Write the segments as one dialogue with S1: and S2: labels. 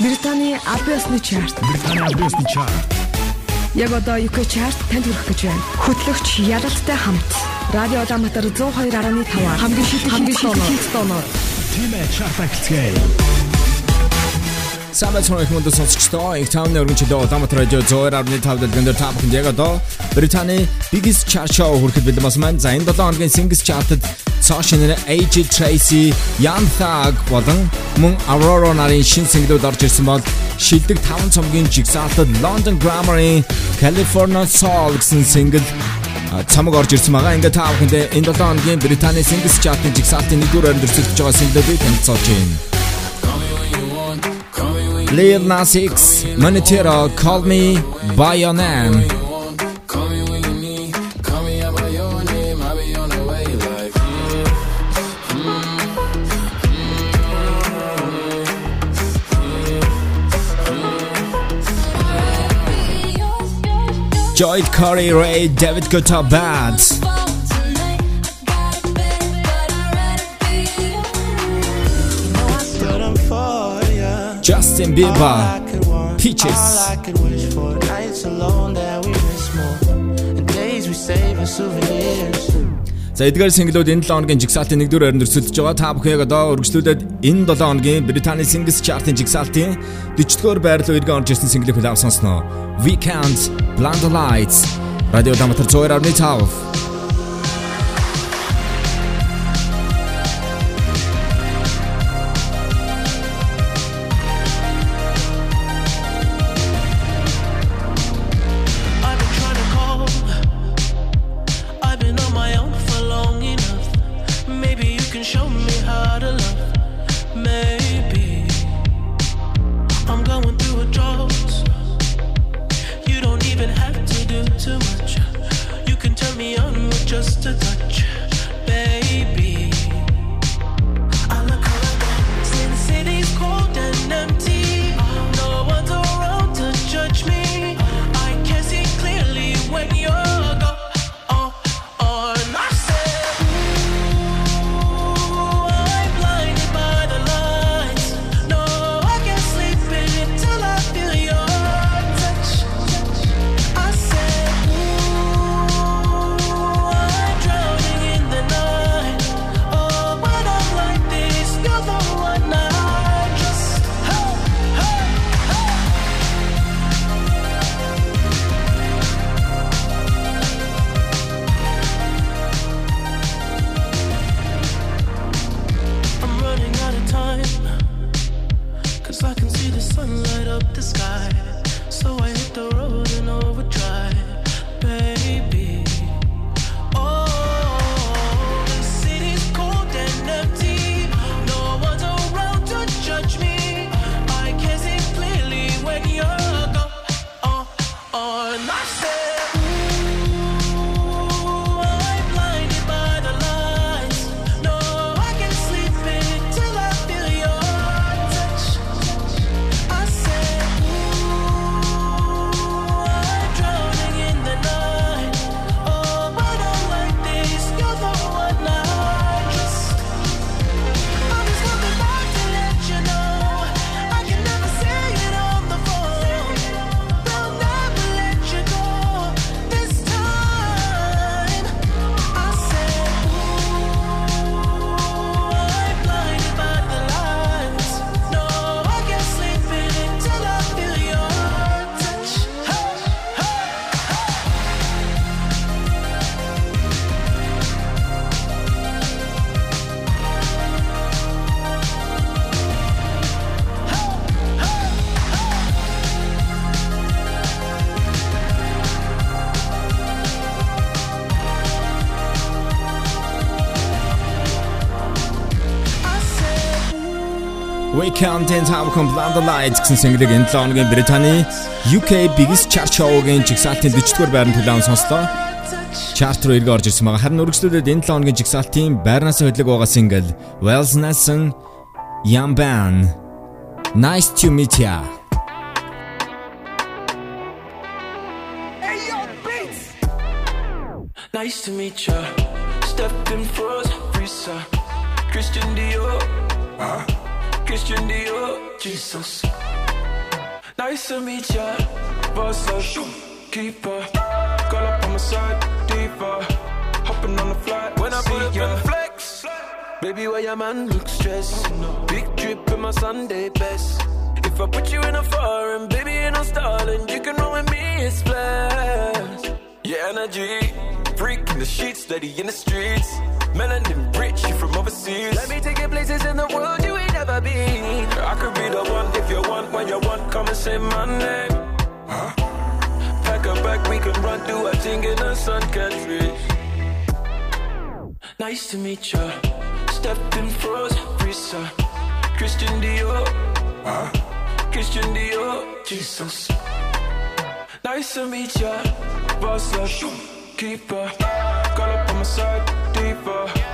S1: Британий Абиосны чарт.
S2: Британий Абиосны чарт.
S1: Яг одоо UK чарт танд хүрэх гэж байна. Хөтлөгч Ялалтай хамт Радио Улаанбаатар 102.5 хамгийн шилдэг хамгийн шилдэг тоноор
S2: Тимэ чарт ахилцгээе.
S3: Самбай цонх хүнд сонсогчдоо их таамны өргөнчлөө Улаанбаатар радио 102.5 дэлгэнд та бүхэнд яг одоо Британий Biggest Chart Show хүрэхэд бэлэн бас маань за энэ 7 хоногийн Singles Chart-д цоо шинээр AJ Tracy, Young Thug болон мөн Aurora нарын шин single-ууд орж ирсэн бол шилдэг 5 цомгийн жигсаалтад London Grammar-ийн California Soul гэсэн single цамаг орж ирсэн байгаа. Ингээ та бүхэнд энэ 7 хоногийн Британий Singles Chart-ын жигсаалтын 1-р орнд өрсөлдөж байгаа single-уудыг танилцуулж байна. Lil Nas X, Monetero, Call Me By Your Name. Joel Corry Ray, David Guetta Bad. Justin Bieber, Peaches. За эдгээр single-ууд энэ 7 хоногийн жигсаалтын 1-р байранд өрсөлдөж байгаа. Та бүхэн яг одоо үргэлжлүүлээд энэ 7 хоногийн Британий Singles Chart-ын жигсаалтын 40-р байр руу эргэн орж ирсэн single-ийг хүлээв сонсноо. Weekend, Blind Lights. Радио Даматар 102.5 Weekend-ийн тавхан Blind Lights гэсэн single-ийг энэ 7 хоногийн Британий UK Biggest Chart Show-гийн жигсаалтын 40-р байранд хүлээн сонслоо. Chart руу эргэж орж ирсэн байгаа. Харин үргэлжлүүлээд энэ 7 хоногийн жигсаалтын байрнаас хөдлөг байгаа single Wells Nelson Young Band Nice to meet ya.
S4: Nice to meet ya. Stepping froze, Risa. Christian Dior. Huh? Christian Dior, Jesus. Nice to meet ya. Boss uh, up, keeper. Girl up on my side, deeper. Hopping on the flight, when I put up in flex. Baby, why your man look stressed? Big drip in my Sunday best. If I put you in a foreign, baby, ain't no stalling. You can roll with me, it's flash. Yeah, energy. Freak in the sheets, steady in the streets. Melanin from overseas. Let me take you places in the world you ain't never been. I could be the one if you want, when you want, come and say my name. Pack a bag, we can run through a thing in the sun country. Nice to meet ya. Stepped in froze, Risa. Christian Dior. Christian Dior. Jesus. Nice to meet ya. Boss up, keeper. Girl up on my side, deeper.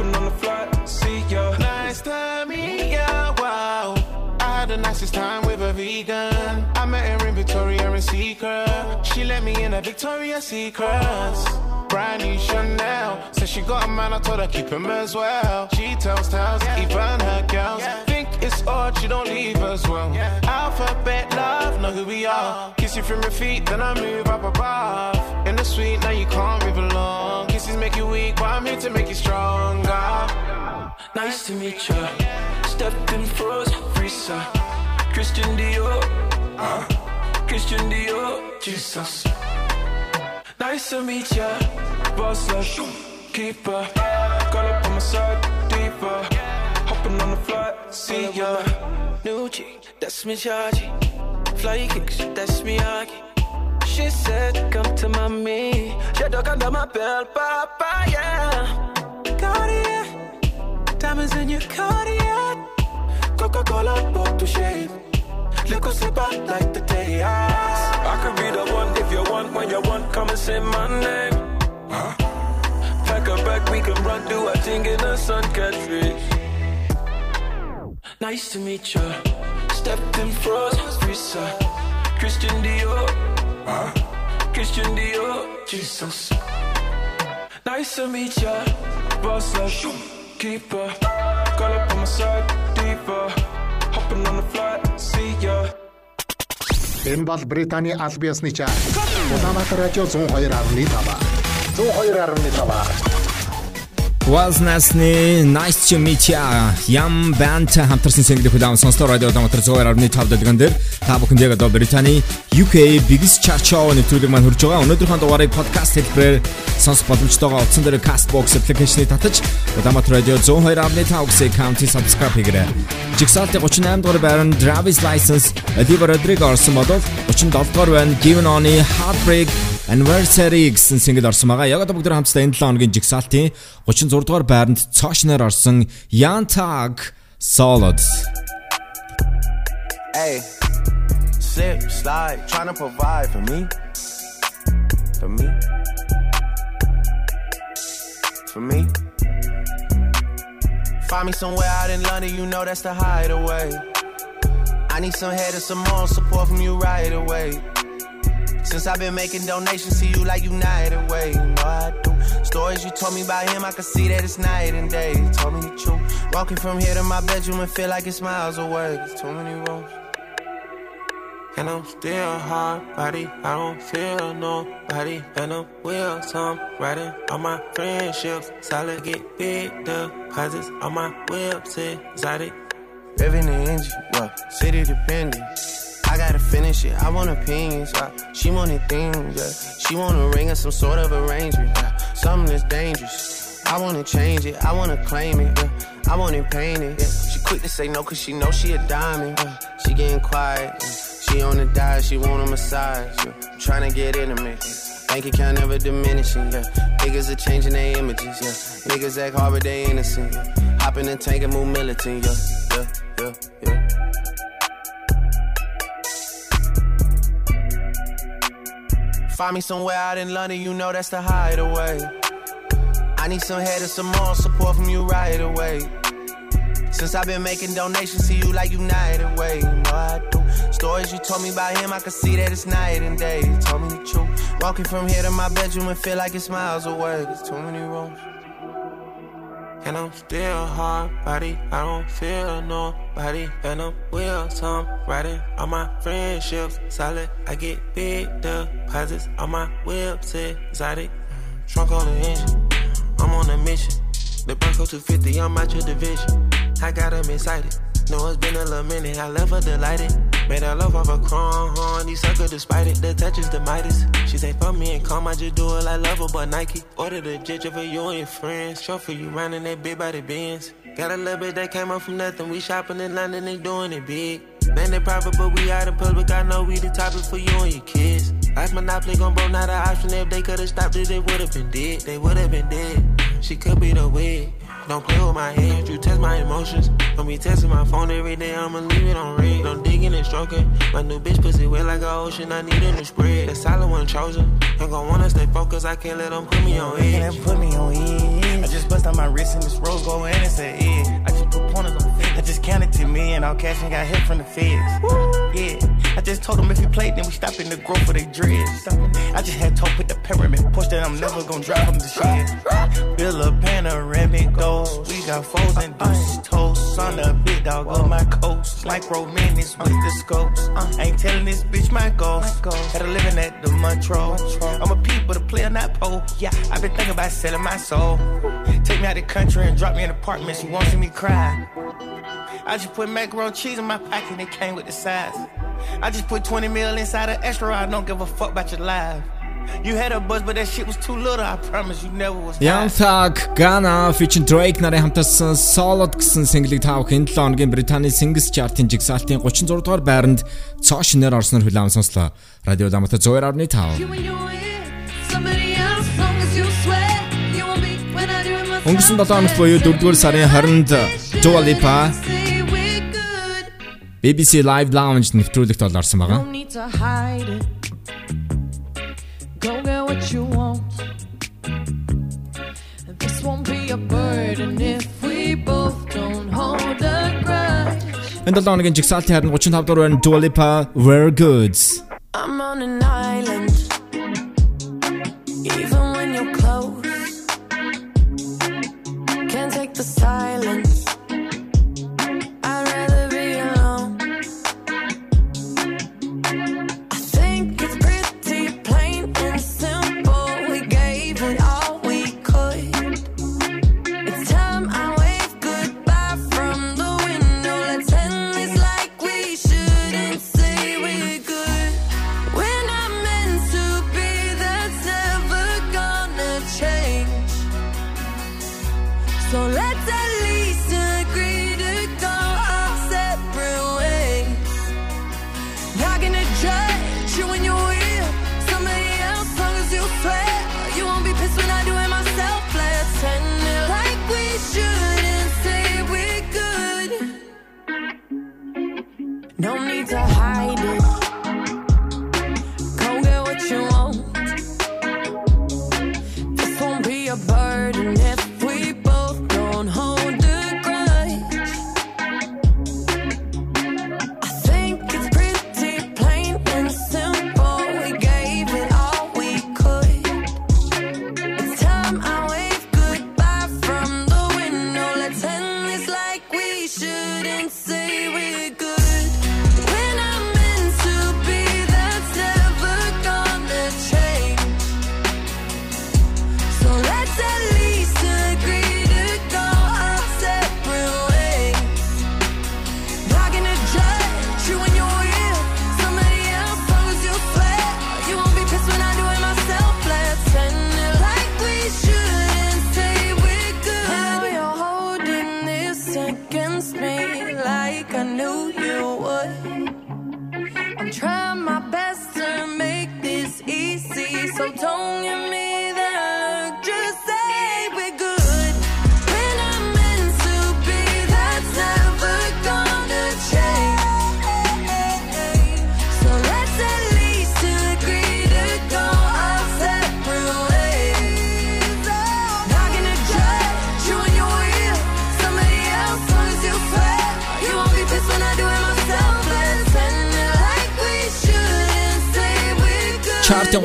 S4: Hopping on the flight, see ya.
S5: Nice to meet ya, wow. I had the nicest time with a vegan. I met her in Victoria and Secret. She let me in a Victoria's Secrets. Brand new Chanel. Said she got a man, I told her keep him as well. She tells tales, even her girls. Think it's odd, she don't leave as well. Alphabet love, know who we are. Uh-huh. Kiss you from your feet, then I move up above. In the suite, now you can't
S4: Nice to meet ya. Stepped in froze, Risa. Christian Dior. Uh, Christian Dior. Jesus. Nice to meet ya. Boss up, keeper. Girl up on my side, deeper. Hopping on the flight, see ya. New G, that's me charge. Fly kicks, that's me Aki. She said, come to mommy. She dug under my belt, papa, yeah. Cartier, diamonds in your Cartier. Coca-Cola, pop to shave. Look what's about like the day I could be the one if you want, when you want, come and say my name. Pack a bag, we can run through a thing in the sun country. Nice to meet ya. Stepped in froze, Risa. Christian Dior. Christian Dior. Jesus. Nice to meet ya. Boss up, keeper. Girl up on my side, deeper. Hopping on the flight, see ya.
S6: Энэ бол Британий аль биесны чарт. Улаанбаатар радио 102.5. 102.5.
S7: Was насны Nice to meet ya. Ям band хамтарсан single хүлээм сонслоо радио дамтар 102.5 дэлгэн дээр та бүхэнд яг одоо Британий UK Biggest Chart Show нэвтрүүлэг маань хурж байгаа. Өнөөдрийнхөө дугаарыг подкаст хэлбэрээр сонсох боломжтойгоо утсан дээр Castbox application-ыг татаж Улаанбаатар радио 102.5 гэсэн county subscribe хийгээрэй. Jigsaw-ийн 38 дугаар байрны Travis License Olivia Rodrigo орсон бодвол 37 дугаар байна Given On-ы Heartbreak Anniversary гэсэн single орсон байгаа. Яг одоо бүгд хамтдаа энэ 7 хоногийн Jigsaw-ийн 36 дугаар байранд цоочноор орсон Young Tag Solids.
S8: Hey, slip, slide, trying to provide for me. For me. For me. Find me somewhere out in London, you know that's the hideaway. I need some head and some more support from you right away. Since I've been making donations to you like United Way, you know I do. Stories you told me about him, I can see that it's night and day. You told me the truth. Walking from here to my bedroom and feel like it's miles away. There's too many roads. And I'm still hard body, I don't feel nobody. And I'm will some riding on my friendships. Solid get big deposits on my website. Exotic. Living the engine, well, city dependent. I gotta finish it. I want opinions. Uh, she wanted things. Yeah. She want a ring or some sort of arrangement. Yeah. Something that's dangerous. I wanna change it. I wanna claim it. Yeah. I want it painted. Yeah. She quick to say no cause she know she a diamond. Yeah. She getting quiet. Yeah. She on the diet. She want a massage. Yeah. Trying to get intimate. Yeah. Bank account never diminishing. Yeah. Niggas are changing their images. Yeah. Niggas act hard but they innocent. Yeah. Hop in the tank and move militant. Yeah. Yeah. Yeah. Yeah. Find me somewhere out in London, you know that's the hideaway. I need some head and some more support from you right away. Since I've been making donations to you like United Way, you know I do. Stories you told me about him, I can see that it's night and day. You told me the truth. Walking from here to my bedroom and feel like it's miles away. There's too many rooms.
S9: And I'm still hard body, I don't feel nobody. And I'm wheels, so I'm riding on my friendships. Solid, I get big deposits on my whips, exotic. Trunk on the engine, I'm on a mission. The Bronco 250, I'm out your division. I got them excited. Know it's been a little minute, I left her delighted. Made her love off a chrome horn, these sucker despite it. The touch is the Midas. She say, fuck me and calm, I just do it like love her, but Nike. Ordered a jet for you and your friends. For you running that big body Benz. Got a little bit that came up from nothing. We shopping in London, they doing it big. Landed private, but we out in public. I know we the topic for you and your kids. Life monopoly gon' broke, not an option. If they could've stopped it, they would've been dead. They would've been dead. She could be the wig. Don't play with my head, you test my emotions. Don't be testing my phone every day, I'ma leave it on red. Don't digging and stroking. My new bitch pussy wet like an ocean, I need a new spread. The solid one chosen. Ain't gon' wanna stay focused, I can't let them put me on edge.
S10: Can't put me on edge. I just bust on my wrist and this rose gold and it's a yeah. I just put pointers on feds. I just counted to me and all cash and got hit from the feds. Yeah. I just told them if we played, then we stop in the growth of they dreads. I just had told put the pyramid push that I'm never gonna drive them to shit. Bill a panoramic goals. We got foes and deuces toast. On the big dog on my coast. Micro minutes with the scopes. Ain't telling this bitch my goals. Had a living at the Montreal. I'm a peep, but a player, not pole. Yeah, I've been thinking about selling my soul. Take me out the country and drop me in an apartment. She won't see me cry. I just put macaroni cheese in my pocket and it came with the size. I just put 20 mil inside an extra. I don't give a fuck about your life. You had a buzz, but that shit was too little. I promise you never was.
S7: Young Thug, Ghana featuring Drake нарын хамтарсан Solid гэсэн single-ийг та бүхэн 7 хоногийн Британий Singles Chart-ын жигсаалтын 36 дугаар байранд цоо шинээр орсноор хүлээн сонслоо. Радио Дамата 102.5. Өнгөрсөн 7 хоногт буюу 4-р сарын 20-нд Dua Lipa BBC Live Lounge нэвтрүүлэгт олорсон байгаа.
S11: Go get what you want. This won't be a burden if we both don't hold a grudge.
S7: Энэ 7 хоногийн жигсаалтын харин 35 дугаар байна Dua Lipa We're Goods.
S11: I'm on an island.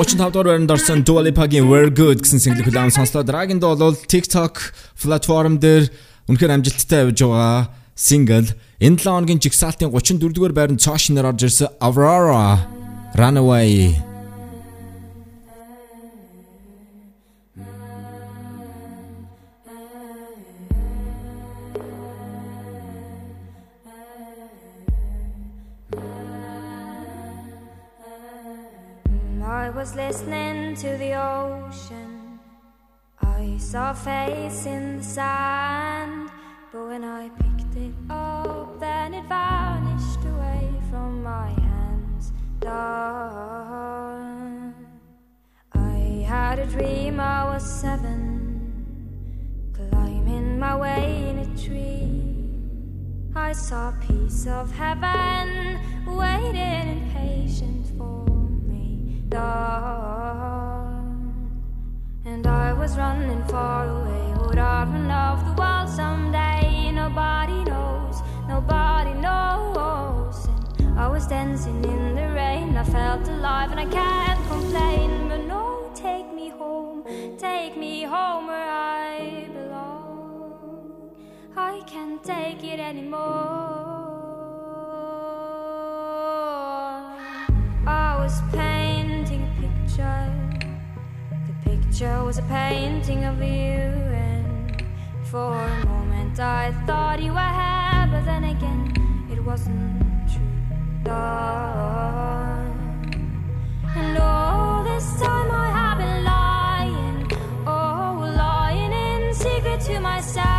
S7: 35 дугаар байранд орсон Dua Lipa-гийн We're Good гэсэн single хүлээм сонслоо. Dragon Doll бол TikTok платформ дээр үнэхээр амжилттай явж байгаа single. Энэ 7 хоногийн жигсаалтын 34 дугаар байранд цоо шинээр орж ирсэн Aurora Runaway
S12: was listening to the ocean. I saw a face in the sand. But when I picked it up, then it vanished away from my hands. I had a dream I was seven, climbing my way in a tree. I saw a piece of heaven waiting impatient for. And I was running far away. Would I run off the wall someday? Nobody knows, nobody knows. And I was dancing in the rain. I felt alive and I can't complain. But no, take me home, take me home where I belong. I can't take it anymore. Picture was a painting of you, and for a moment I thought you were happy, but then again it wasn't true. Dawn. And all this time I have been lying, oh, lying in secret to myself.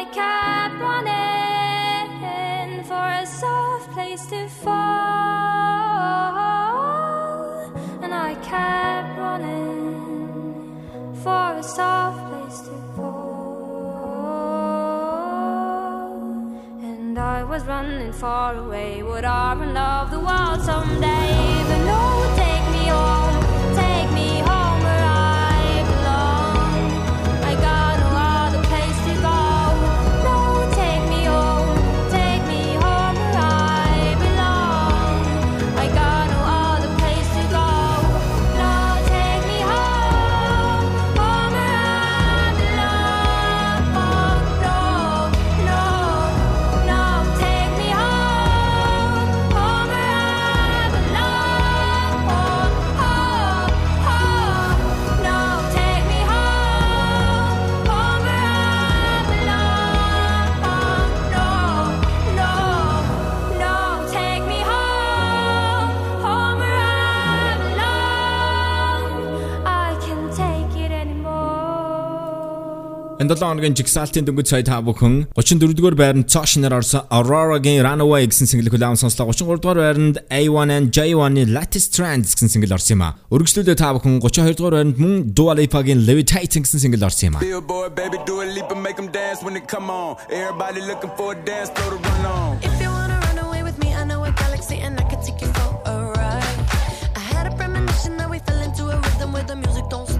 S12: I kept running for a soft place to fall. And I kept running for a soft place to fall. And I was running far away. Would I run off the world someday? But no,
S7: Энэ 7 хоногийн жигсаалтын дөнгөж сая та бүхэн 34 дугаар байранд цоо шинээр орсон Aurora-гийн Runaway гэсэн single хүлээм сонслоо. 33 дугаар байранд A1 and J1-ийн Latest Trends гэсэн single орсон юм а. Өргөжлөлөө та бүхэн 32 дугаар байранд мөн Dua Lipa-гийн Levitating гэсэн single орсон юм а.
S13: Billboard, baby, do a leap and make them dance when they come on. Everybody looking for a dance floor to run on.
S11: If you wanna run away with me, I know a galaxy and I can take you for a ride. I had a premonition that we fell into a rhythm where the music don't stop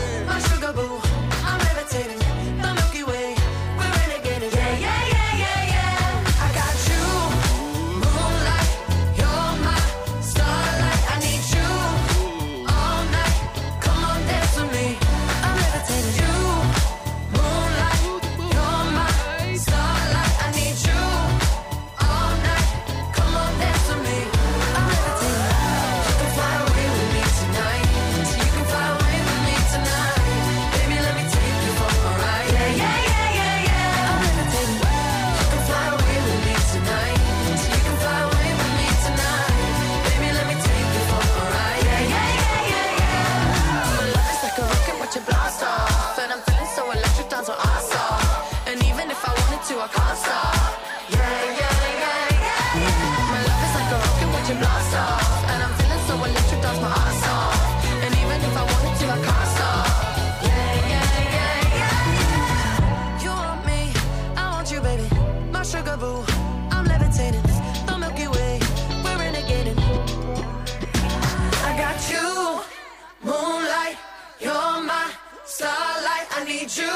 S3: I need you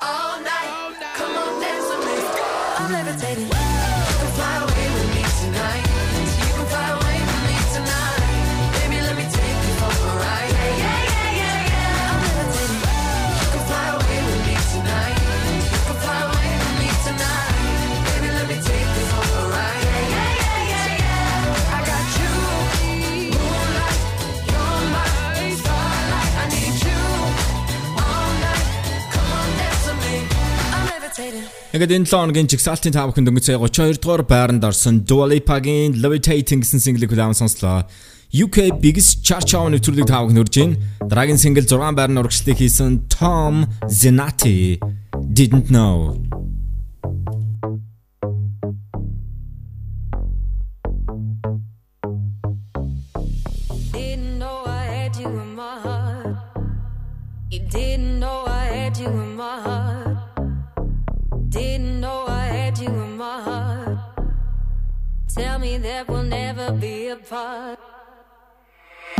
S3: all night. Come on, dance with me. I'm levitating.
S7: Ингээд энэ 7 хоногийн жигсаалтын тав бүхэнд өнгөцөө 32 дугаар байранд орсон Dua Lipa-гийн Levitating гэсэн single-ийг хүлээн сонслоо. UK Biggest Chart Chart нэвтрүүлэг тав бүхэнд хүрж байна. Дараагийн single 6 байрны урагшлыг хийсэн Tom Zenati Didn't Know.
S12: That we'll never be apart.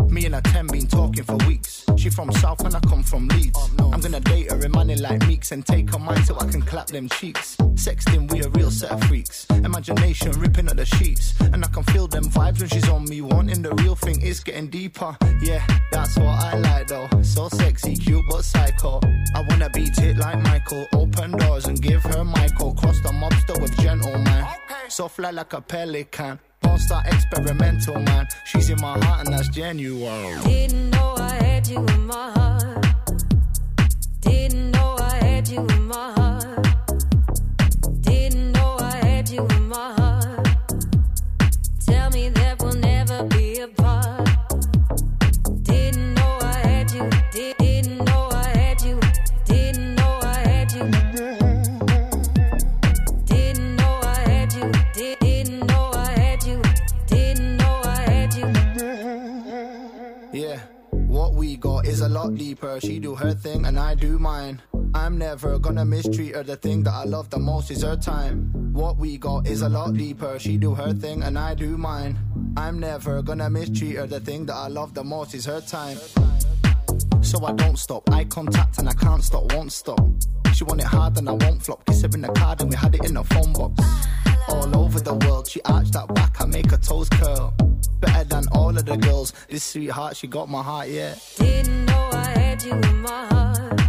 S14: Me and her 10 been talking for weeks. She from South and I come from Leeds. Oh, I'm gonna date her in money like Meeks and take her mind so I can clap them cheeks. Sexting, we a real set of freaks. Imagination ripping at the sheets. And I can feel them vibes when she's on me. Wanting the real thing is getting deeper. Yeah, that's what I like though. So sexy, cute, but psycho. I wanna beat it like Michael. Open doors and give her Michael. Cross the mobster with gentleman. So fly like a pelican. Start experimental, man. She's in my heart and that's genuine.
S12: Didn't know I had you in my heart.
S14: Got is a lot deeper. She do her thing and I do mine. I'm never gonna mistreat her. The thing that I love the most is her time. What we got is a lot deeper. She do her thing and I do mine. I'm never gonna mistreat her. The thing that I love the most is her time. So I don't stop. Eye contact and I can't stop, won't stop. She want it hard and I won't flop. Kiss her in the card and we had it in the phone box. All over the world, she arched that back, I make her toes curl. Better than all of the girls. This sweetheart, she got my heart, yeah.
S12: Didn't know I had you in my heart.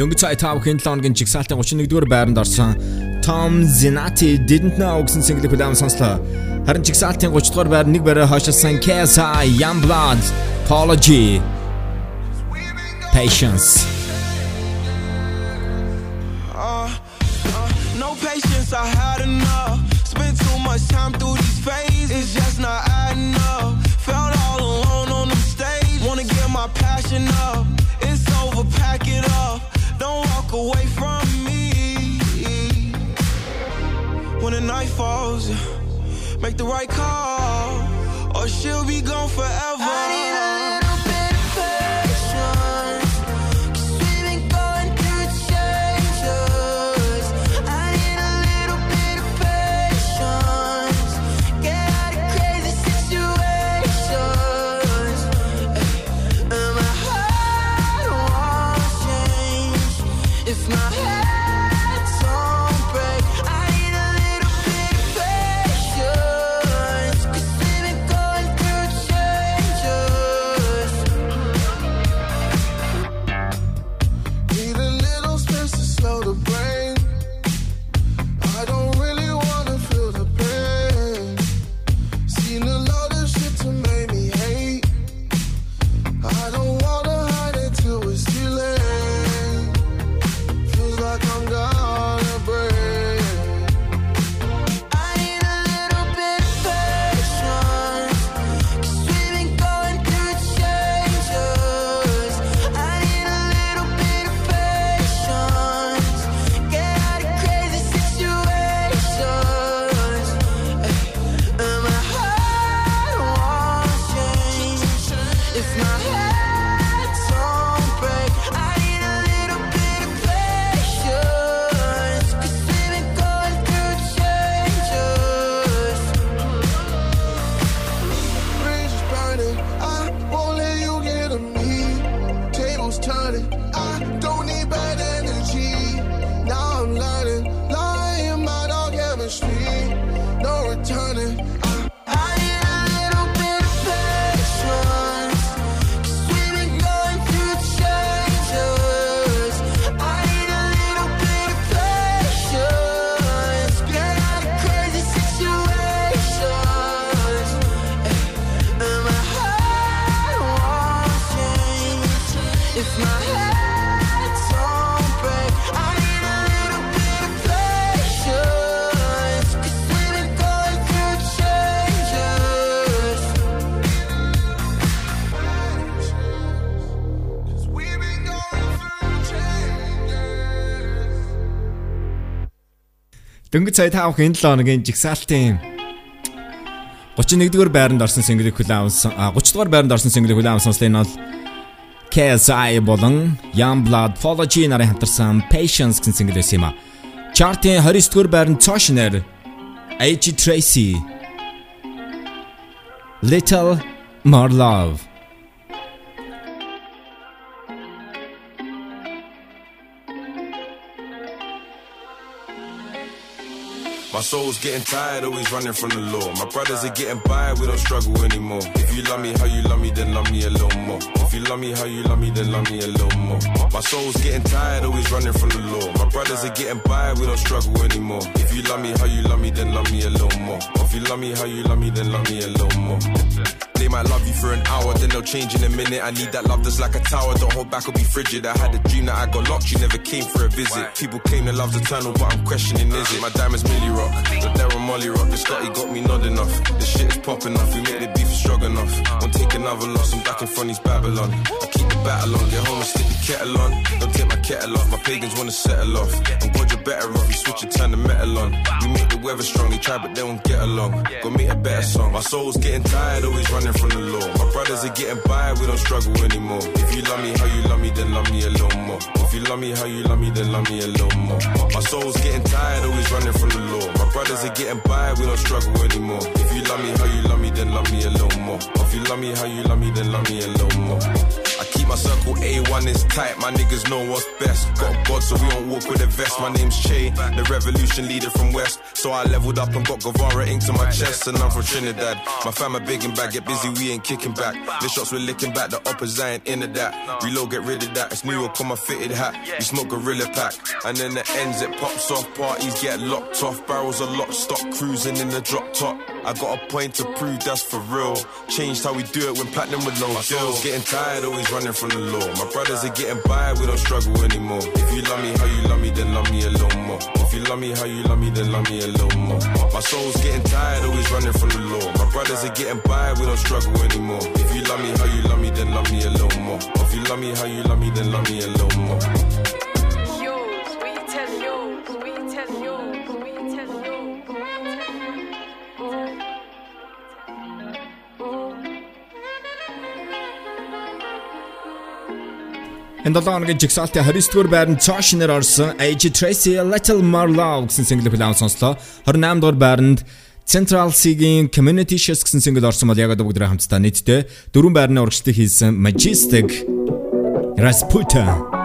S7: Дөнгөж цай тав хэн 7 хоногийн жигсаалтын 31-р байранд орсон Tom Zenati Didn't Know гэсэн single хүлээм сонслоо. Харин жигсаалтын 30-р байр нэг барай хойшилсан KSI Youngblood Apology Patience
S3: Uh, no patience, I had enough. Spent too much time through these phases, it's just not adding up. Felt all alone on the stage, wanna get my passion up. The right call,
S7: Дөнгөж цай тав хэн 7 хоногийн жигсаалтын 31-р байранд орсон single хүлээм авсан 30-р байранд орсон single хүлээм авсан энэ бол KSI болон Youngblood Apology нарын хамтарсан Patience гэсэн single байсан юм а. Chart-ийн 29-р байранд Cautionary AG Tracy Little More Love
S15: My soul's getting tired, always running from the law. My brothers are getting by, we don't struggle anymore. If you love me how you love me, then love me a little more. If you love me how you love me, then love me a little more. My soul's getting tired, always running from the law. My brothers are getting by, we don't struggle anymore. If you love me how you love me, then love me a little more. If you love me how you love me, then love me a little more. They might love you for an hour, then they'll change in a minute. I need that love that's like a tower. Don't hold back or be frigid. I had a dream that I got locked, you never came for a visit. People claim that love's eternal, but I'm questioning is it? My diamonds Millie Rock, the Daryl Molly Rock. The Scotty got me nodding off. The shit is popping off, we make the beef strong enough. Won't take another loss, I'm back in front of Babylon. I keep battle on, get home and stick the kettle on. Don't take my kettle off, my pagans wanna settle off. I'm glad you're better off, you switch and turn the metal on. We make the weather strong, you try but they won't get along. Go make a better song. My soul's getting tired, always running from the law. My brothers are getting by, we don't struggle anymore. If you love me how you love me, then love me a little more. If you love me how you love me, then love me a little more. My soul's getting tired, always running from the law. My brothers are getting by, we don't struggle anymore. If you love me how you love me, then love me a little more. If you love me how you love me, then love me a little more. I keep my circle A1 is tight, my niggas know what's best. Got a god, so we don't walk with a vest. My name's Che, the revolution leader from West. So I leveled up and got Guevara ink to my chest, and I'm from Trinidad. My fam are big and bad, get busy, we ain't kicking back. The shots we're licking back, the opposite ain't into that. Reload, get rid of that. It's New York on my fitted hat. We smoke Gorilla Pack, and then the ends it pops off. Parties get locked off, barrels are locked, stop cruising in the drop top. I got a point to prove that's for real. Changed how we do it when platinum with low girls. Getting tired, always running from the law. My brothers are getting by, we don't struggle anymore. If you love me how you love me, then love me a little more. If you love me how you love me, then love me a little more. My soul's getting tired, always running from the law. My brothers are getting by, we don't struggle anymore. If you love me how you love me, then love me a little more. If you love me how you love me, then love me a little more.
S7: Энэ 7 хоногийн жигсаалтын 29 дугаар байранд цоо шинээр орсон AJ Tracy Little More Love гэсэн single хүлээн сонслоо. 28 дугаар байранд Central Sea-гийн Community Shows гэсэн single орсон бол яг одоо бүгд хамтдаа нийтдээ дөрвөн байрны урагшлыг хийсэн Majestic Rasputin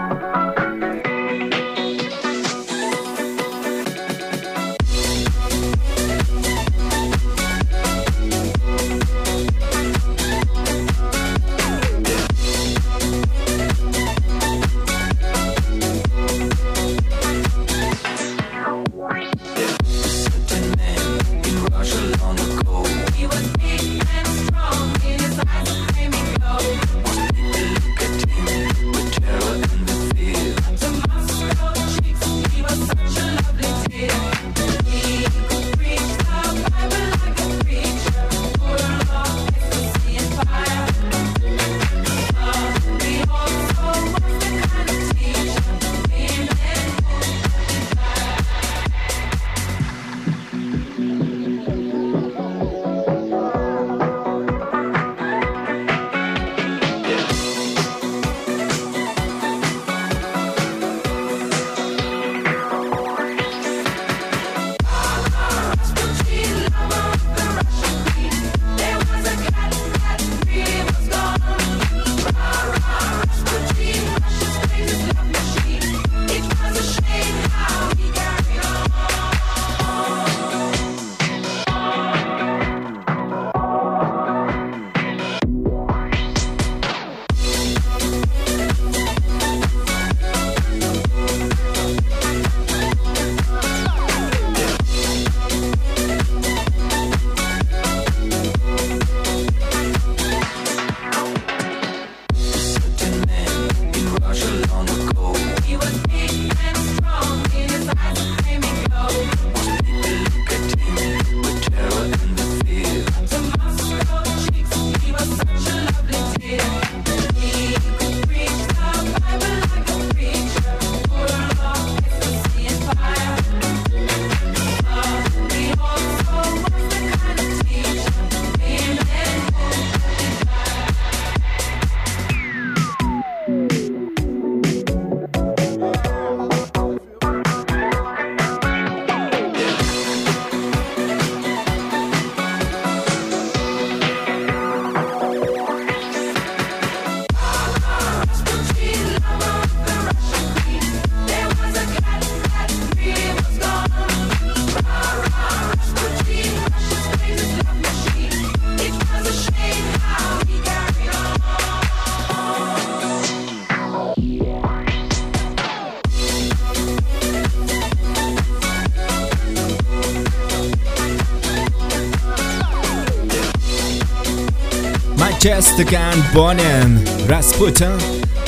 S7: Majestic and Bonin Rasputin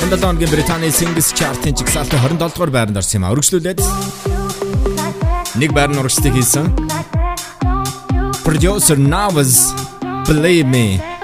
S7: энэ 7 хоногийн Британий Singles Chart-ын жигсаалтын 27 дугаар байранд орсон юм а. Өргөжлүүлээд нэг байрны урагшлыг хийсэн. Producer Navas Believe Me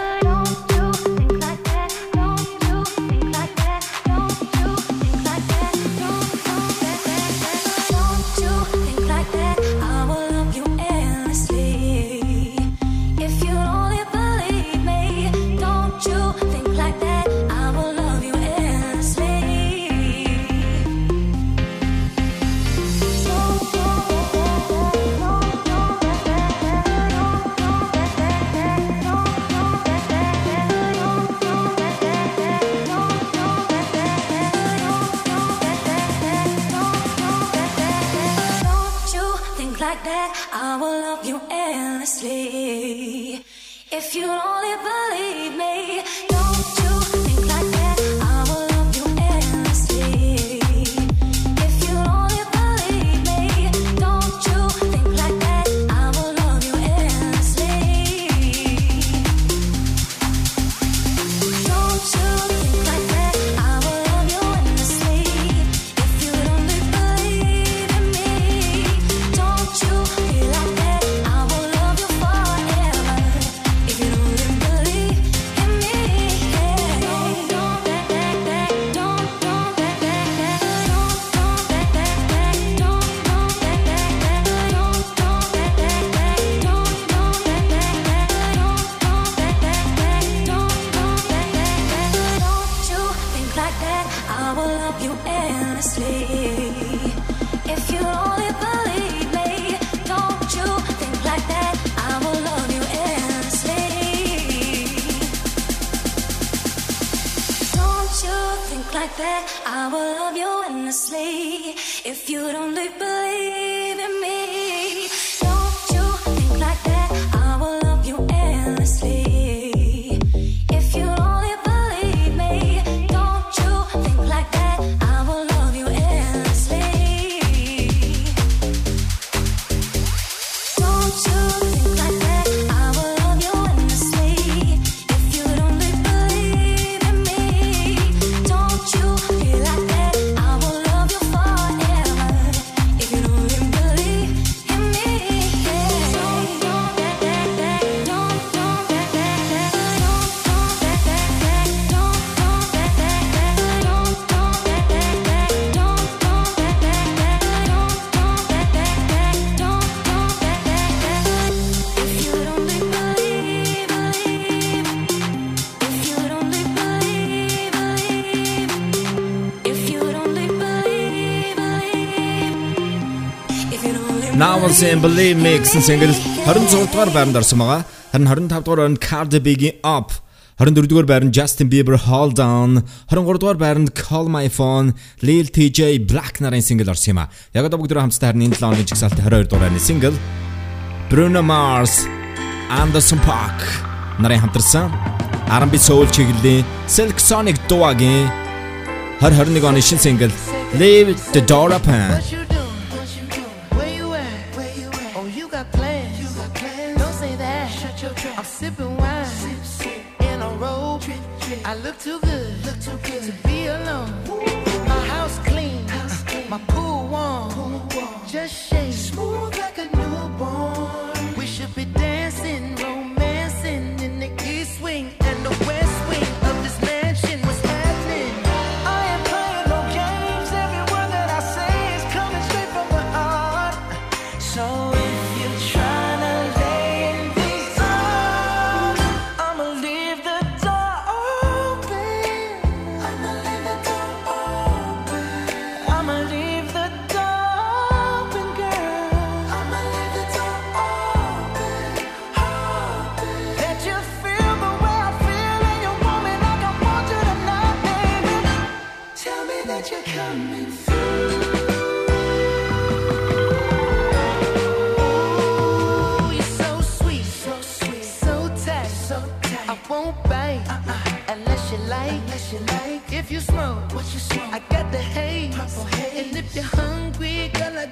S16: Listen Believe
S7: Me гэсэн single 26 дугаар байранд орсон байгаа. Харин 25 дугаар орнд Cardi B-ийн Up. 24 дугаар байранд Justin Bieber Hold On. 23 дугаар байранд Call My Phone Lil TJ Black нарын single орсон юм а. Яг одоо бүгд хамтдаа харин энэ 7 оны жигсаалт 22 дугаарны single. Bruno Mars Anderson Park. Нарын хамтарсан. R&B soul чиглэлийн Silk Sonic Duo-гийн 2021 оны шинэ single Leave the Door Open.
S3: my cool one. Just If you smoke, what you smoke? I got the haze. Purple haze. And if you're hungry, girl, I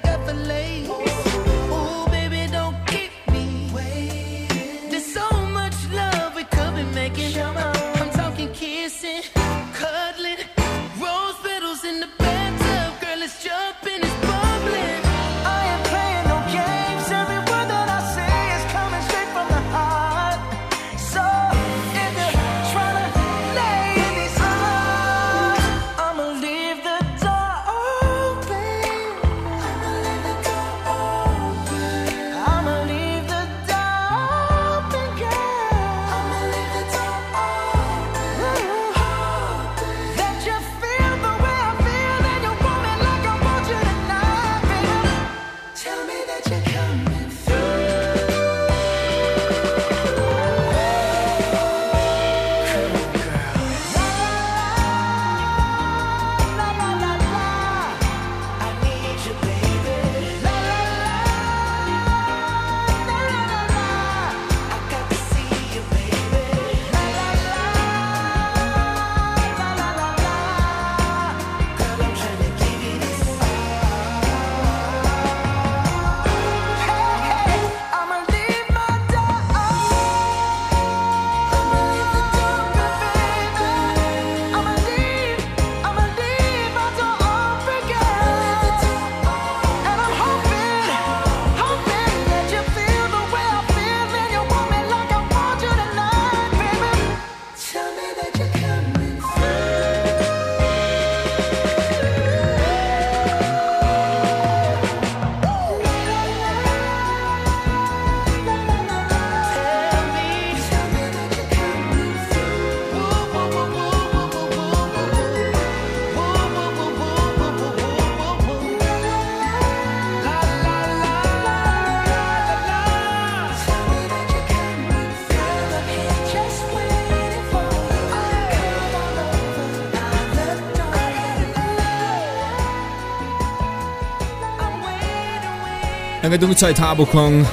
S7: ингээд өнгөц цай та бүхэн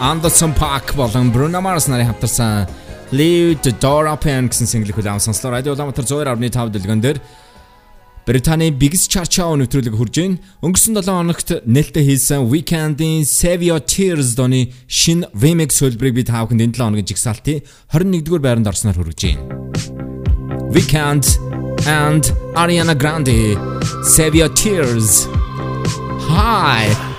S7: Anderson Park болон Bruno Mars нарын хамтарсан Leave the Door Open гэсэн single хүлээм сонслоо. Радио Улаанбаатар 102.5 дэлгэн дээр Британий Biggest Chart Show нэвтрүүлэг хурж ийн. Өнгөрсөн 7 хоногт нээлттэй хийсэн Weekend-ийн Save Your Tears дооны шин remix хөлбөрийг би та бүхэнд энэ 7 хоногийн жигсаалтын 21-р байранд орсноор хүргэж ийн. Weekend and Ariana Grande Save Your Tears. Hi.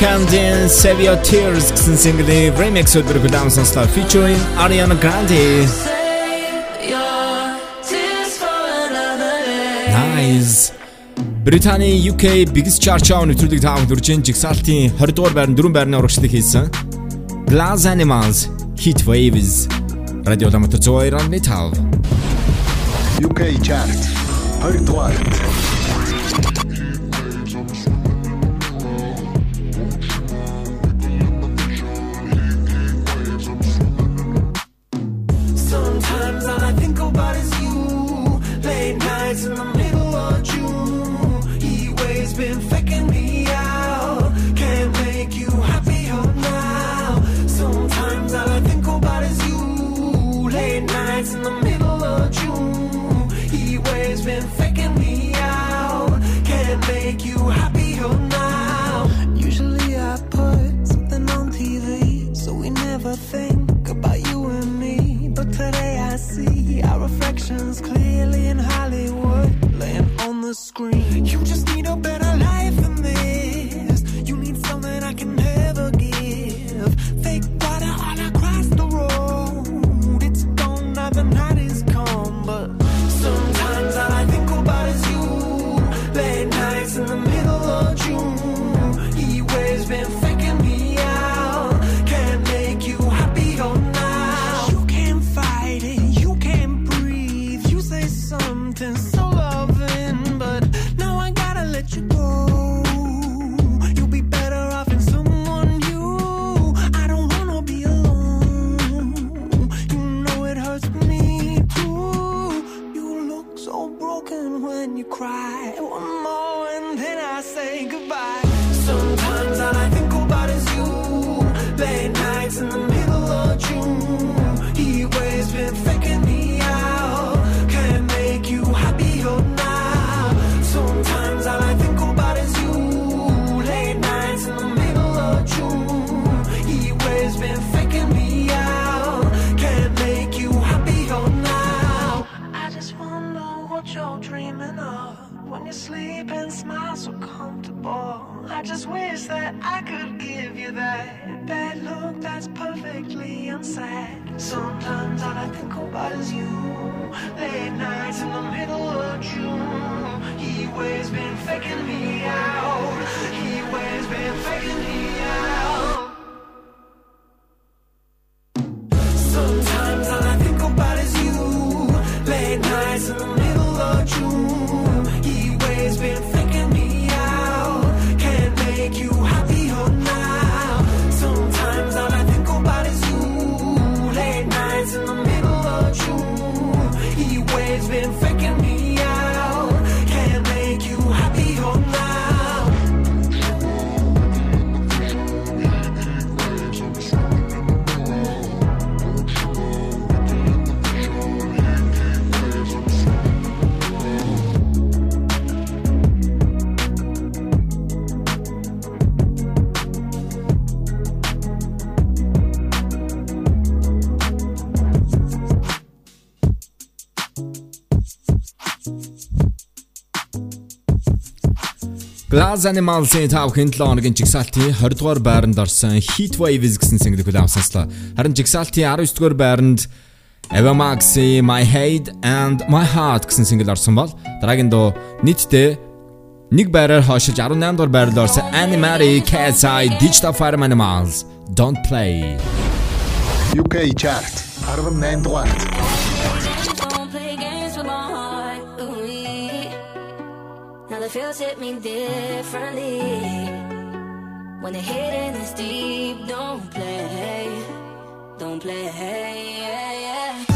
S17: Kendin Save Your Tears
S7: kısın single'i remix ödülü Gıdam Sonslar featuring Ariana Grande. Nice. Britaniya UK biggest charchaun өтрүүлэг таавдурчин жигсаалтын 20 дугаар байрны 4 байрны урагшлыг хийсэн. Glass Animals Heat Waves радио ламтар цоорон нэтав.
S3: UK chart 20 дугаарт That's perfectly unsaid. Sometimes all I think about is you. Late nights in the middle of June. He waves been faking me out. He waves been faking me out.
S7: Glass Animals-ийн 5 хэн 7 хоногийн жигсаалтын 20 дугаар байранд орсон Heat Waves гэсэн single хүлээм сонслоо. Харин жигсаалтын 19 дугаар байранд Eva Max-ийн My Head and My Heart гэсэн single орсон бол дараагийн дуу нийтдээ нэг байраар хойшиж 18 дугаар байранд орсон Animary Eye Digital Fire Animals Don't Play.
S6: UK chart 18 дугаарт.
S12: The feels hit me differently. When the hidden is deep, don't play. Don't play. Yeah, yeah.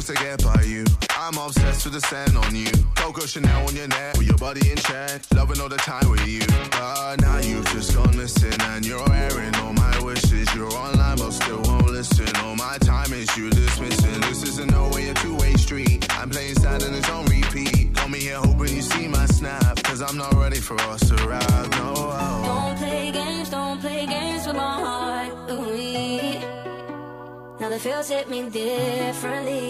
S18: Just to get by you. I'm obsessed with the sand on you. Coco Chanel on your neck. With your body in check. Loving all the time with you. But now you've just gone missing. And you're airing all my wishes. You're online but still won't listen. All my time is you dismissing. This isn't no way a two-way street. I'm playing sad and it's on repeat. Call me here hoping you see my snap. Cause I'm not ready for us to ride. No. Oh.
S12: Don't play games, don't play games with my heart. Ooh. Now the feels hit me differently.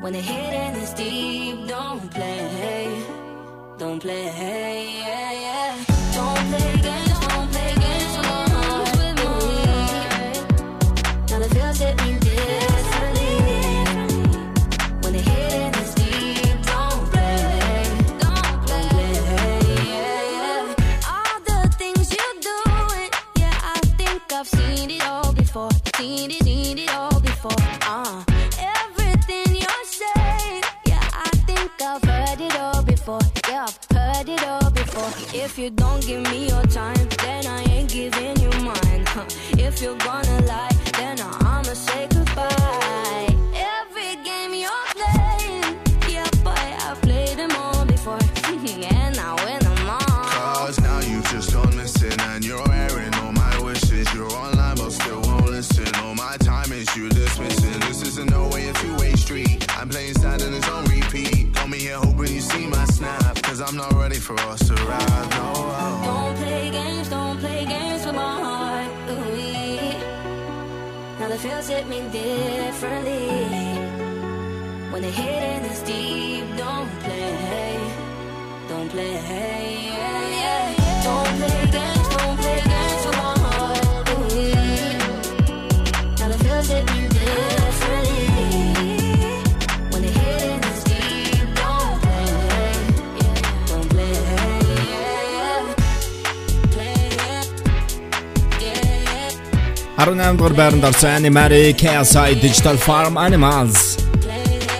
S12: When the hidden is deep, don't play. Don't play. Yeah, yeah. Don't play games, Seen it, seen it all before. Uh, everything you're saying, yeah, I think I've heard it all before. Yeah, I've heard it all before. If you don't give me your time, then I ain't giving you mine. Huh. If you're gonna lie, then I'ma say goodbye. Every game you're playing, yeah, boy, I've played them all before, and I win them all.
S18: Cause now you've just gone missing and you're is you dismissing. This isn't no way a two-way street. I'm playing sad and it's on repeat. Call me here hoping you see my snap. Cause I'm not ready for us to ride. No.
S12: Don't play games, don't play games with my heart. Ooh. Now the feels hit me differently. When the hidden is deep, don't play. Don't play. Yeah, yeah. Don't play games,
S7: 18 дугаар байранд орсон Animary KSI Digital Farm Animals.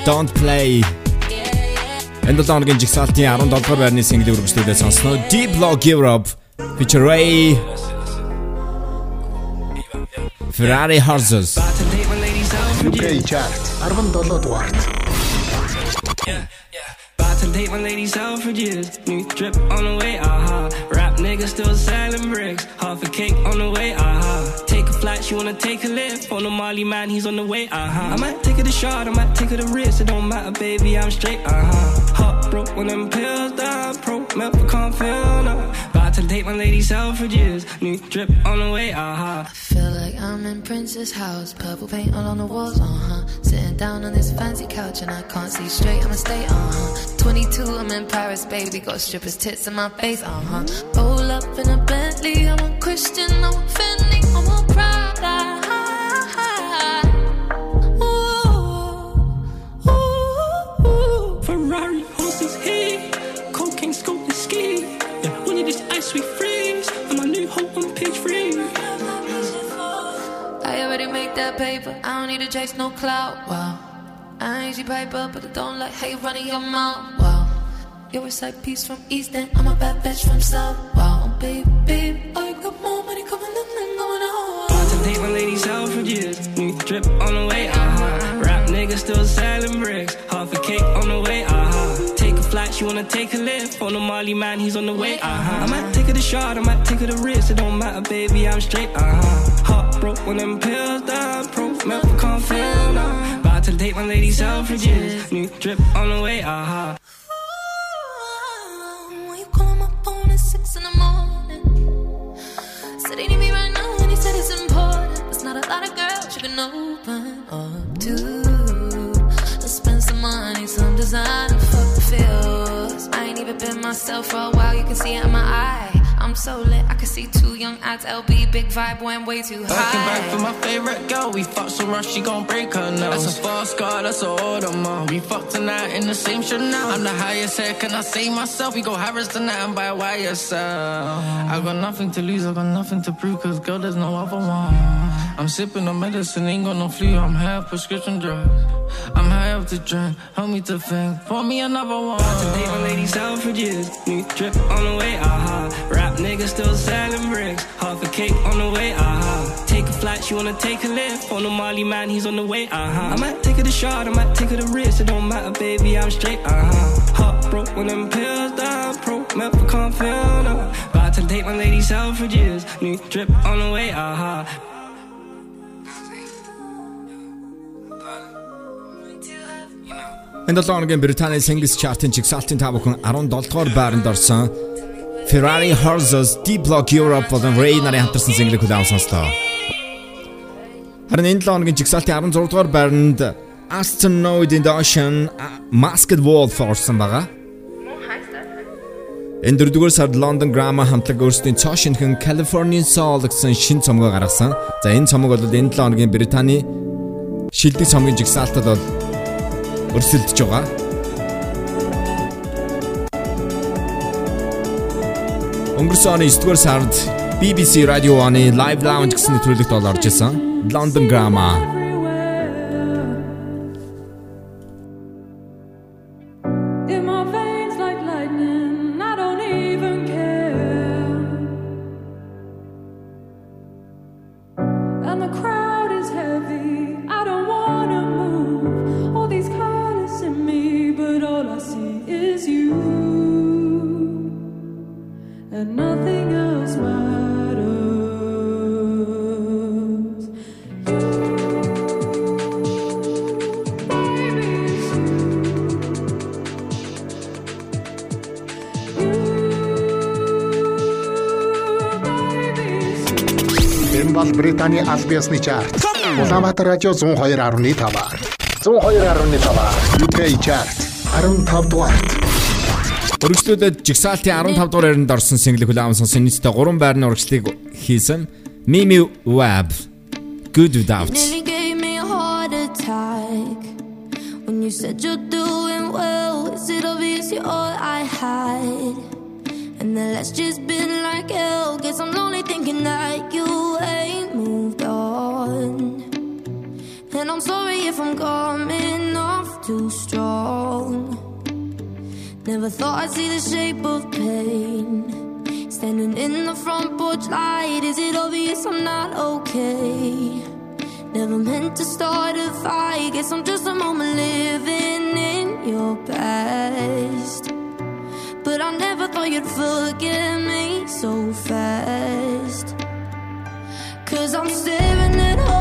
S7: Don't Play. Энэ 7 хоногийн жигсаалтын 17 дугаар байрны single үргэлжлүүлээ сонсноо Deep Log Europe feature Ray Ferrari Horses.
S6: UK chart 17 дугаарт.
S19: About to date my lady's out for years. New drip on the way, aha. Rap niggas still selling bricks. Half a cake on the way, aha. Take a flight, she wanna take a lift. On the Molly man, he's on the way, aha. I might take her to shot, I might take her to risk. It don't matter, baby, I'm straight, aha. Heart broke when them pills down. Pro, never can't feel none. About to date my lady Selfridges. New drip on the way, uh huh.
S11: Feel like I'm in Prince's house, purple paint all on the walls, uh huh. Sitting down on this fancy couch and I can't see straight, I'ma stay, uh huh. 22, I'm in Paris, baby, got strippers' tits in my face, uh huh. Roll up in a Bentley, I'm a Christian, I'm a that paper, I don't need to chase no clout, wow. I ain't see paper, but I don't like how you running your mouth, wow. You're a side piece from East End, I'm a bad bitch from South, wow. Baby, baby, I got more money coming in than going out.
S19: About to date my lady Selfridges. New drip on the way, uh huh. Rap nigga still selling bricks. Half a cake on the way, uh huh. She wanna take a lift. On the Molly man, he's on the way, uh huh. I might take her the shot, I might take her the risk. It don't matter, baby, I'm straight, uh huh. Hot broke when them pills down, pro, milk, can't feel no. About to date my lady Selfridges. New drip on the way, uh huh.
S11: Myself for a while, you can see it in my eye. I'm so lit, I can see two young ads, LB, big vibe, went way too high.
S20: Looking
S11: high.
S20: back for my favorite girl, we fucked so much she gon' break her nose. That's a fast car, that's a Audemars. We fucked tonight in the same Chanel. I'm the highest head, can I say myself? We go Harris tonight and buy a YSL. I got nothing to lose, I got nothing to prove, cause girl, there's no other one. I'm sipping on medicine, ain't got no flu, I'm high prescription drugs. I'm high up to drink, help me to think, pour me another one.
S19: About to date my lady Selfridges. New drip on the way, uh huh. Rap nigga still selling bricks. Half a cake on the way, uh huh. Take a flight, she wanna take a lift. On the Molly man, he's on the way, uh huh. I might take her the shot, I might take her the risk. It don't matter, baby, I'm straight, uh huh. Hot broke when them pills down, pro, milk, can't feel no. About to date my lady Selfridges. New drip on the way, uh huh.
S7: Энэ 7 хоногийн Британий Singles Chart-ын чигсалтын та бүхэн 17 дугаар байранд орсон Ferrari Horses Deep Block Europe болон нарын хамтарсан single-ийг хүлээн сонслоо. Харин энэ 7 хоногийн чигсалтын 16 дугаар байранд Astronaut in the Ocean Masked Wolf орсон байгаа. Энэ дөрөвдүгээр сард London Grammar хамтлаг өөрсдийн цоо шинхэн Californian Soul гэсэн шин цомгоо гаргасан. За энэ цомог бол энэ 7 хоногийн Британий шилдэг цомгийн жигсаалтад бол өрсөлдөж байгаа. Өнгөрсөн оны 9 дугаар сард BBC Radio One Live Lounge гэсэн нэвтрүүлэгт бол орж исэн. London Grammar
S6: Биесны чарт. Улаанбаатар радио 102.5. 102.5. UK чарт 15 дугаарт.
S7: Өргөжлүүлээд жигсаалтын 15 дугаар байранд орсон single хүлээвэн сонсон нийтдээ 3 байрны урагшлыг хийсэн. Mimi Web Good Without.
S16: too strong. Never thought I'd see the shape of pain. Standing in the front porch light, is it obvious I'm not okay? Never meant to start a fight, guess I'm just a moment living in your past. But I never thought you'd forget me so fast.
S21: Cause I'm staring at
S16: home.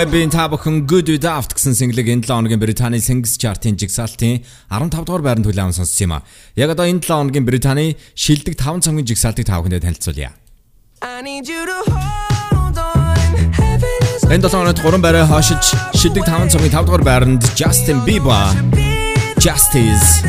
S16: Web-ийн та бүхэн Good With Daft гэсэн single-ийг энэ 7 хоногийн Британий Singles Chart-ын жигсаалтын 15 дугаар байранд хүлээвэн сонссон юм а. Яг одоо энэ 7 хоногийн Британий шилдэг 5 цонгийн жигсаалтыг та бүхэндээ танилцуулъя. Энэ 7 хоногт 3 байраа хашиж шилдэг 5 цонгийн 5 дугаар байранд Justin Bieber Justice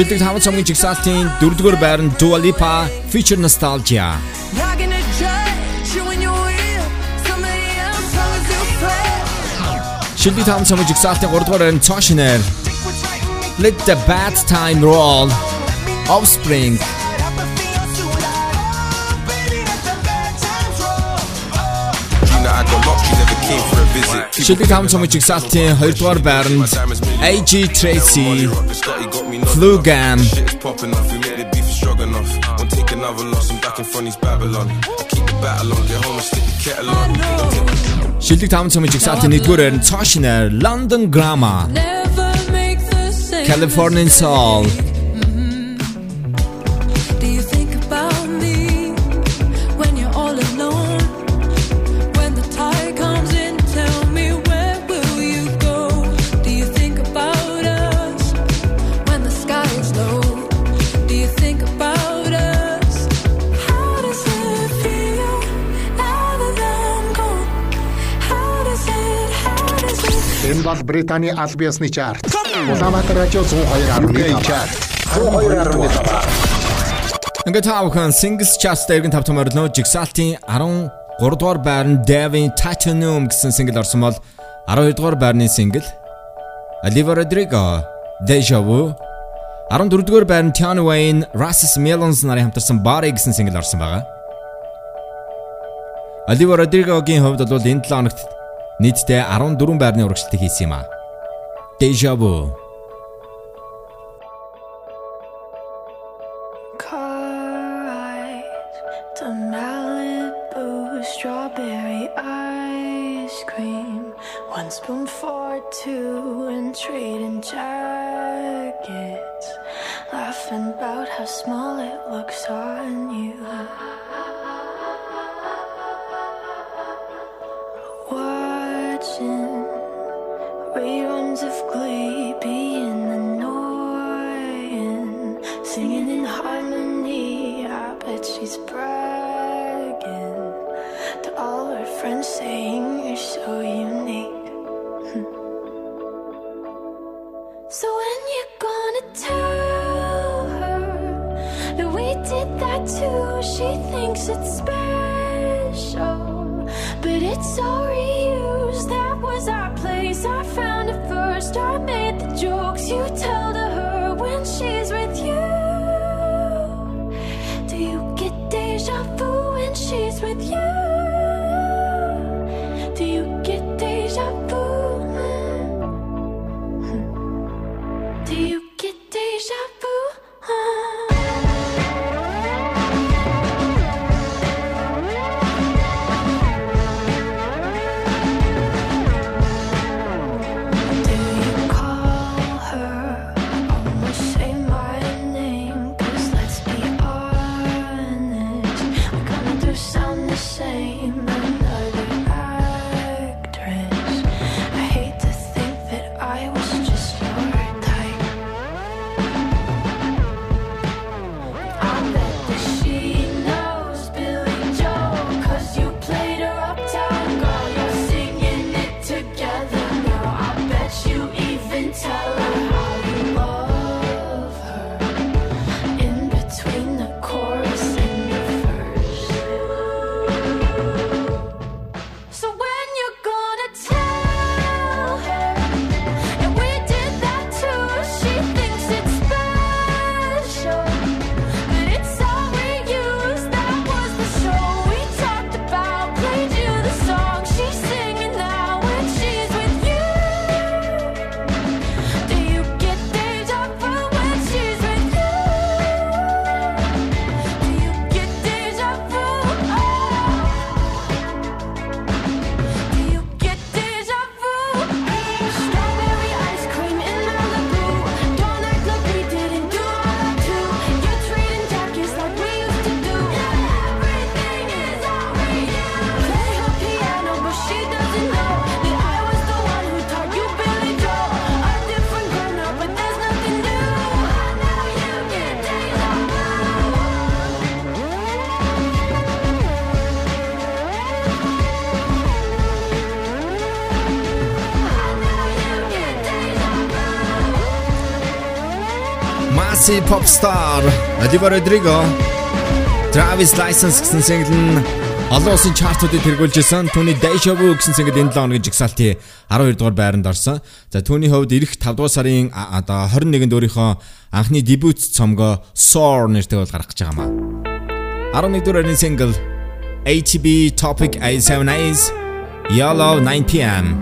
S16: Шилдэг 5 цомгийн жигсаалтын 4-р байр нь Dua Lipa Future Nostalgia. Шилдэг 5 цомгийн жигсаалтын 3-р байр нь Цоо шинээр Let the bad time roll. Offspring.
S15: You know I don't lock you
S16: Should be coming to exactnie 2-р байранд
S15: AJ Tracey Flugam
S16: Шилдэг 5 цомж exactnie 1-р байранд Toshner London Grammar Californian Soul.
S6: бол Британий аль ёсны чарт. Улаанбаатар радио 102.5 чарт. 102.5.
S16: Ингээд таавхан Singles Chart дээр гэн тавтам орилно. Jigsaw-ийн 13 дугаар байрны Davin Titanium гэсэн single орсон бол 12 дугаар байрны single Oliver Rodrigo Deja Vu 14 дугаар байрны Tiana Wayne Rasmus Melons нарын хамтарсан Body гэсэн single орсон байгаа. Oliver Rodrigo-гийн хувьд бол энэ 7 хоногт Нийтдээ 14 байрны урагшилтыг хийсэн юм а. Deja vu
S21: Strawberry ice cream, one spoon for two, and trading jackets. Laughing about how small it looks on you. Reruns of Glee in the singing in harmony. I bet she's bragging to all her friends, saying you're so unique. so when you're gonna tell her that we did that too? She thinks it's special, but it's all real first I made the jokes you tell
S7: pop star Adiba Rodrigo Travis License гэсэн single нь олон улсын чартуудыг тэргүүлж исэн. Түүний Deja Vu гэсэн single энэ 7 оны жигсаалтын 12 дугаар байранд орсон. За түүний хувьд ирэх 5 дугаар сарын одоо 21-нд өөрийнхөө анхны дебют цомгоо Soar нэртэй бол гаргах гэж байгаа юм аа. 11 дугаар single ATB Topic A7A's Yellow 9 PM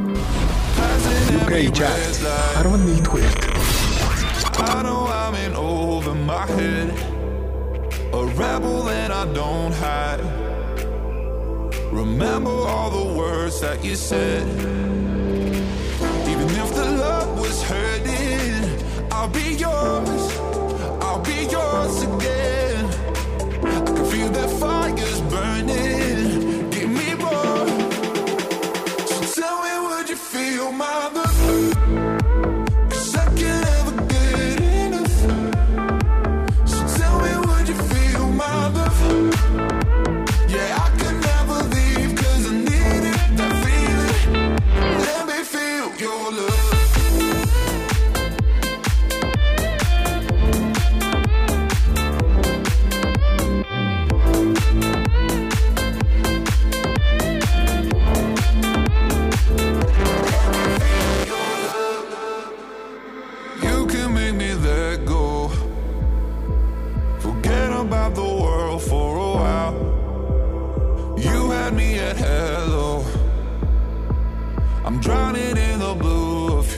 S6: UK chart
S22: 11 дугаар rebel and I don't hide. Remember all the words that you said. Even if the love was hurting, I'll be yours. I'll be yours again. I can feel that fire's burning.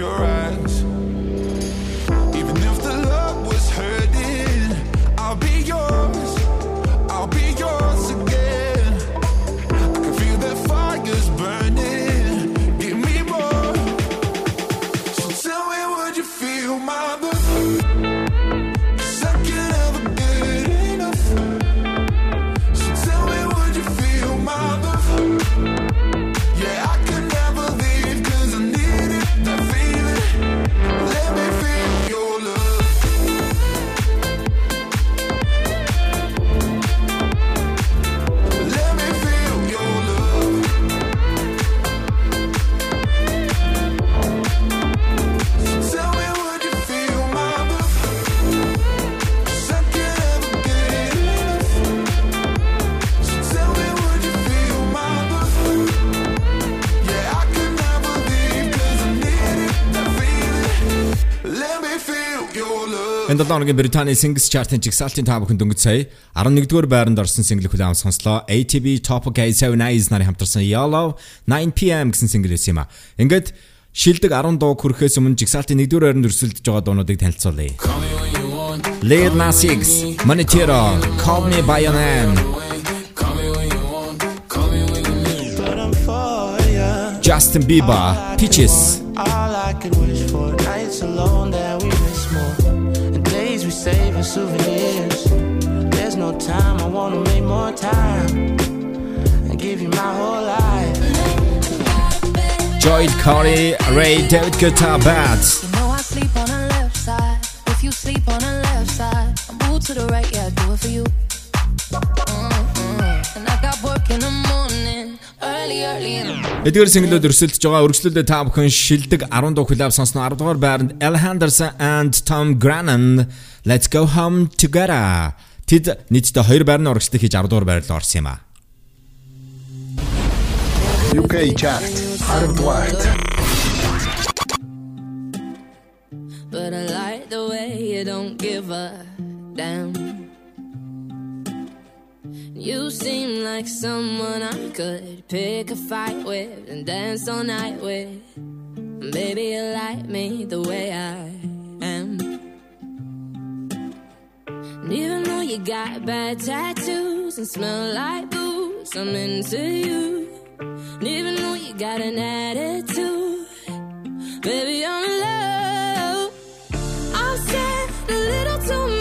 S22: you're
S7: right. 7 хоногийн Британий Singles Chart-ын жигсаалтын та бүхэнд дөнгөж сая 11-р байранд орсон single хүлээм сонслоо. ATB Top K7 Eyes нарын хамтарсан Yellow 9pm гэсэн single байсан юм а. Ингээд шилдэг 10 дуу хүрэхээс өмнө жигсаалтын 1-р байранд өрсөлдөж байгаа дуунуудыг танилцуулъя. Lil Nas X, Monetero, Call Me By Your Name. Justin Bieber, Peaches,
S23: All I could wish for nights alone that we as souvenirs. There's no time, I wanna make more time. And give you my whole life.
S7: Joy Corey, Ray David Guitar Bats.
S12: You know I sleep on the left side. If you sleep on the left side, I move to the right, yeah, I do it for you. Mm-mm. And I got work in the morning, early, early in the morning.
S7: Эдгээр single-д өрсөлдөж байгаа өргөжлөлөө та бүхэн шилдэг 10 дуу хүлээв сонсно 10 дугаар байранд Al Henderson and Tom Grennan Let's go home together. Тэд нийтдээ 2 байрны урагшлыг хийж 10 дугаар байрлал орсон юм а.
S16: UK chart 10.
S12: But I like the way you don't give a damn. You seem like someone I could pick a fight with and dance all night with. Maybe you like me the way I am. And even though you got bad tattoos and smell like booze, I'm into you. And even though you got an attitude, baby, I'm in love. I've said a little too much,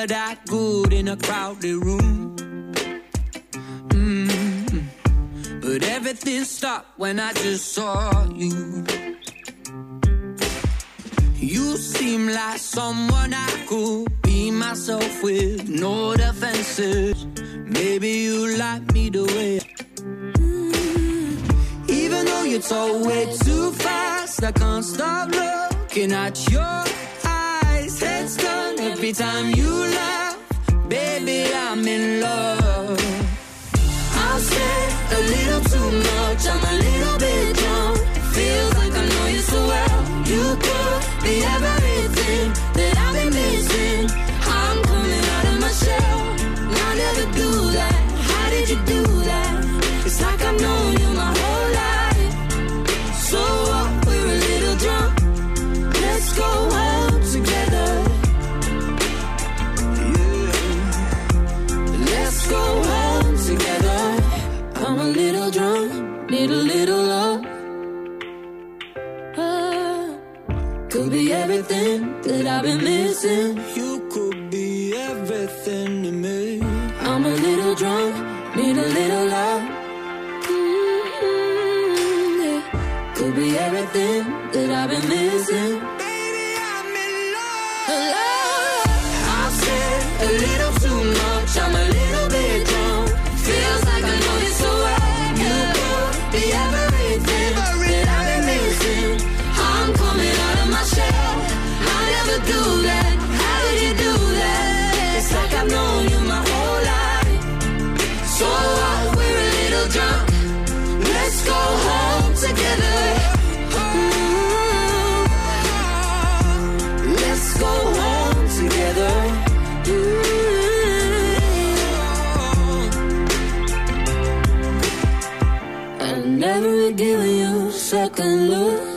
S12: never that
S23: good in a crowded room. Mm. But everything stopped when I just saw you. You seem like someone I could be myself with, no defenses. Maybe you like me the way. Mm. Even though you talk way too fast, I can't stop looking at your. Head's done every time you laugh. Baby, I'm in love.
S12: I've said a little too much. I'm a little bit drunk. Feels everything that I've been missing. You could be everything
S23: to me.
S12: I'm a little drunk, need a little love. Mm, yeah. Could be everything that I've been missing.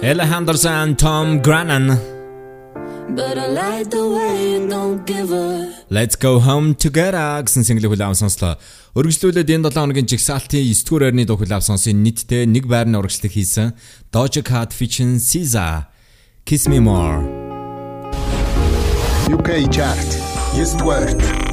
S7: Ella Henderson, Tom Grennan
S12: but I like the way you don't give a.
S7: Let's go home together гэсэн single хүлээм сонслоо. Өргөжлүүлээд энэ 7 хоногийн жигсаалтын 9 дугаар байрны дуу хүлээм сонсын нийтдээ нэг байрны урагшлыг хийсэн Doja Cat featuring SZA Kiss Me More.
S16: UK Chart 9 дугаарт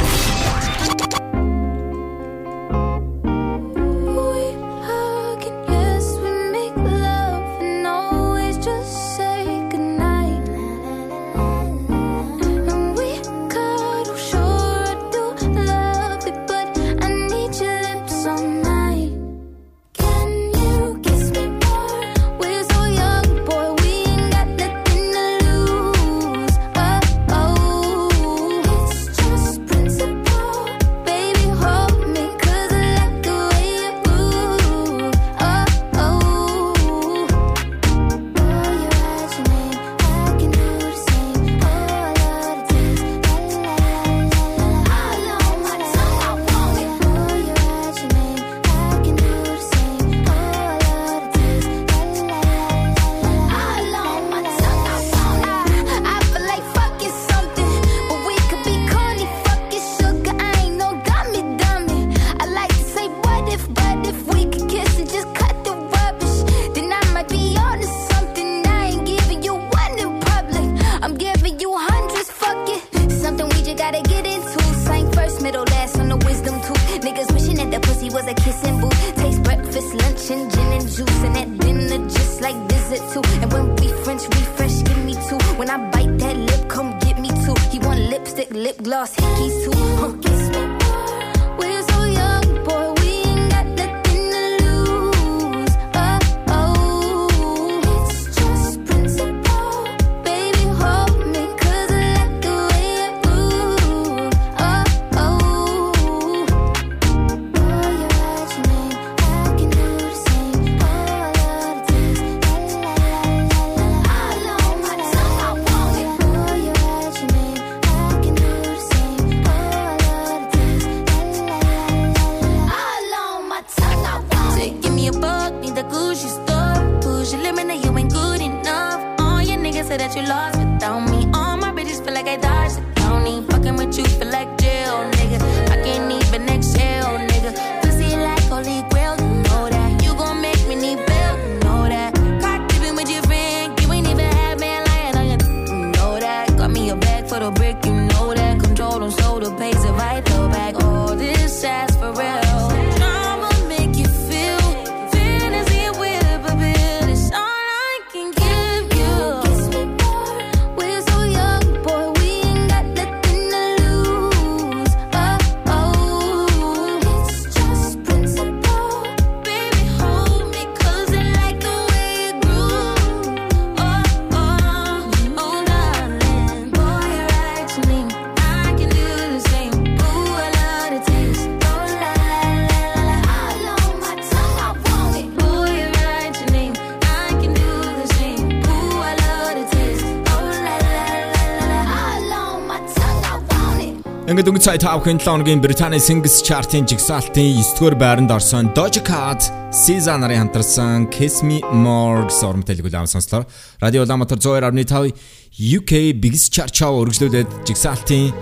S7: өнгөц сая 5 хүн 7 хоногийн Британий Singles Chart-ын жигсаалтын 9-р байранд орсон Doja Cat, SZA нарын хамтарсан Kiss Me More гэсэн уран бүтээлийг улаан сонслоо. Радио Улаанбаатар 102.5 UK Biggest Chart Show үргэлжлүүлээд жигсаалтын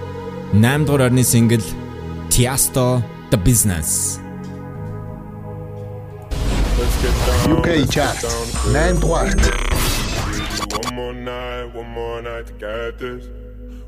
S7: 8-р орны single Tiesto The Business.
S6: UK Chart 9 дугаарт
S24: One more night, one more night to get this.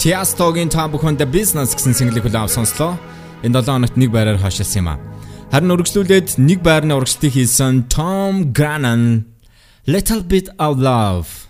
S24: Tiastoгийн Tom Buchanan Business.
S7: Гэсэн single-ийг хүлээн авсан сонслоо. Энэ 7 хоногт нэг байраар хашилсан юм аа. Харин үргэлжлүүлээд нэг байрны урагшлтыг хийсэн Tom Grannan Little Bit of Love.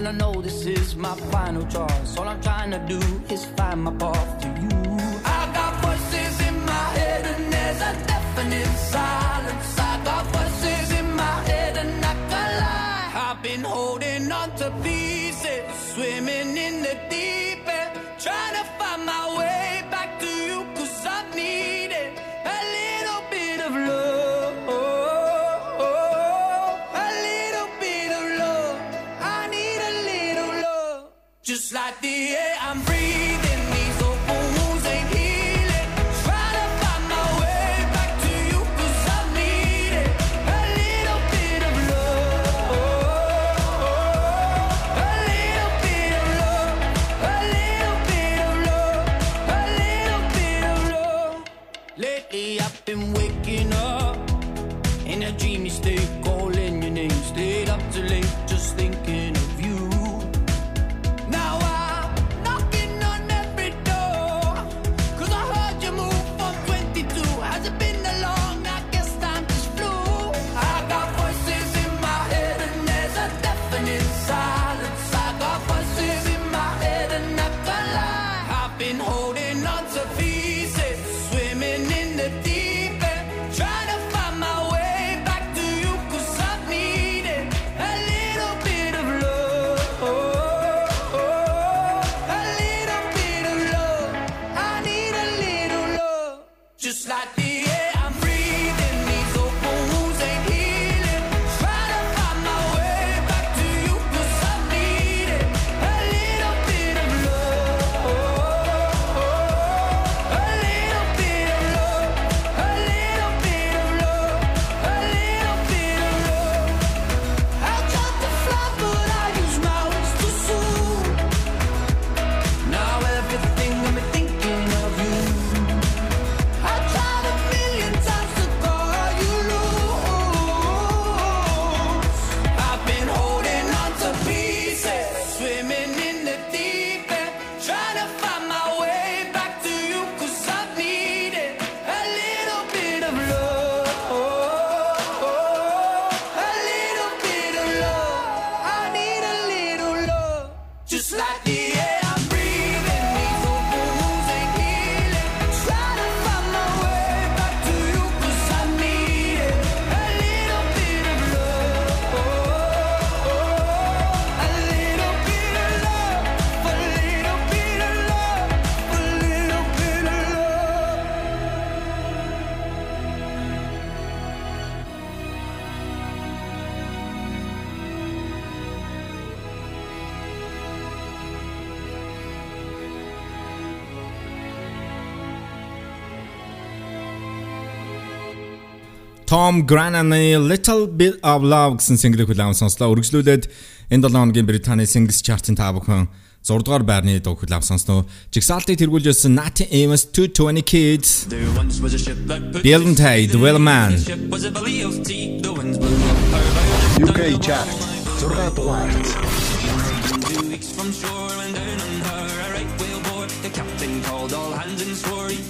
S23: And I know this is my final choice. All I'm trying to do is find my path to you. I got voices in my head, and there's a definite silence. I got voices in my head, and I can lie. I've been holding on to pieces, swimming in the
S7: Tom Grennan-ы Little Bit of Love гэсэн single-ийг хүлээвэн сонслоо. Үргэлжлүүлээд энэ 7 хоногийн Британий Singles Chart-ын та бүхэн 6 дугаар байрны дуу хүлээвэн сонсноо. Жигсаалтыг тэргүүлжсэн Natty Amos 220 Kids. Bill Tate, Will Man.
S6: UK Chart 6 дугаар.
S25: Two weeks from shore and down on her, a right whale bore. The captain called all hands and swore he'd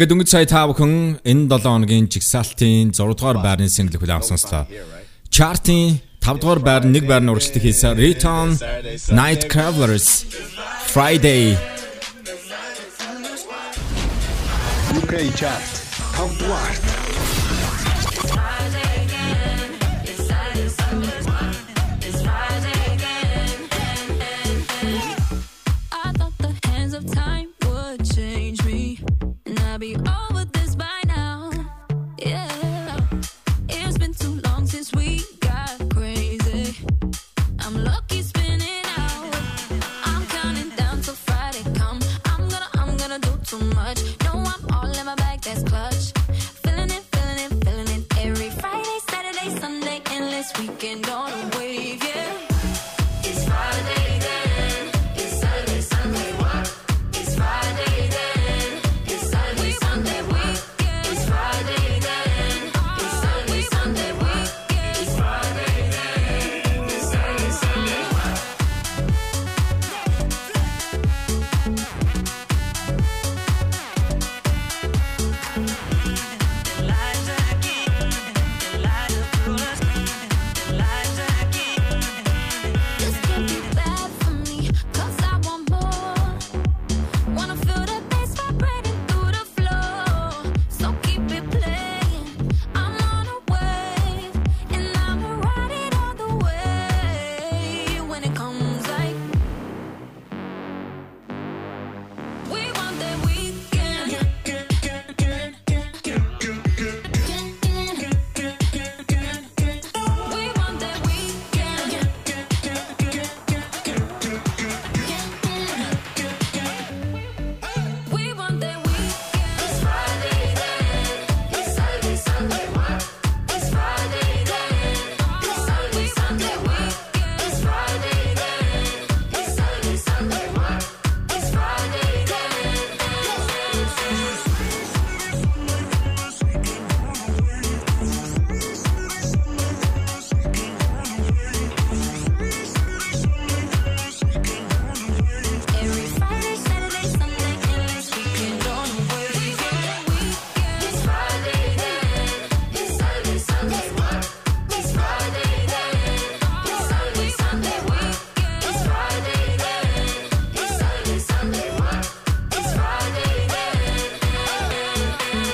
S7: Ингээд өнгөц сая та бүхэн энэ 7 хоногийн жигсаалтын 6 дугаар байрны single хүлээн авсан сонслоо. Chart-ийн 5 дугаар байр нэг байр нь урагшлах хийсэн Return Night Travelers Friday.
S6: UK chart. 5 дугаарт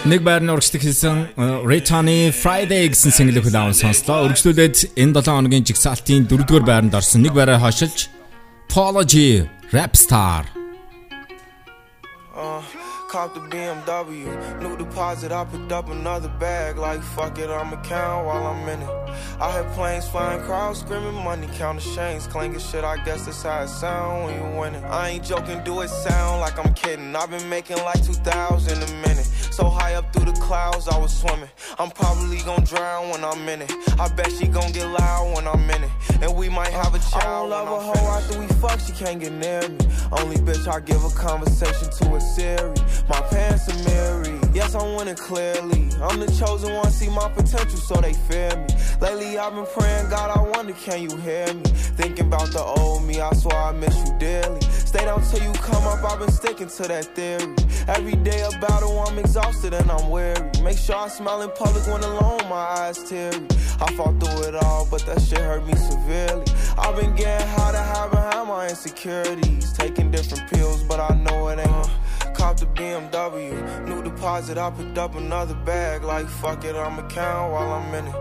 S7: Нэг байрны урагшдаг хийсэн Returny Friday гэсэн single хүлээвэн сонслоо. Өргөжлүүлээд энэ 7 хоногийн жигсаалтын 4-р байранд орсон нэг байраа хашилж Apology Rap Star.
S26: Uh, Cop the BMW. New deposit, I picked up another bag. Like, fuck it, I'ma count while I'm in it. I hear planes flying, crowds screaming, money counting chains, clanking shit. I guess that's how it sound when you winning. I ain't joking, do it sound like I'm kidding. I've been making like 2,000 a minute. So high up through the clouds, I was swimming. I'm probably gonna drown when I'm in it. I bet she gon' get loud when I'm in it. And we might have a child. I don't love a hoe after we fuck, she can't get near me. Only bitch I give a conversation to a Siri. My pants are mirrored. Yes, I'm winning clearly. I'm the chosen one, see my potential, so they fear me. Lately, I've been praying, God, I wonder, can you hear me? Thinking about the old me, I swear I miss you dearly. Stay down till you come up, I've been sticking to that theory. Every day a battle, I'm exhausted and I'm weary. Make sure I smile in public when alone, my eyes teary. I fought through it all, but that shit hurt me severely. I've been getting high to hide behind my insecurities. Taking different pills, but I know it ain't. Cop the BMW, new deposit. I picked up another bag. Like fuck it, I'ma count while I'm in it.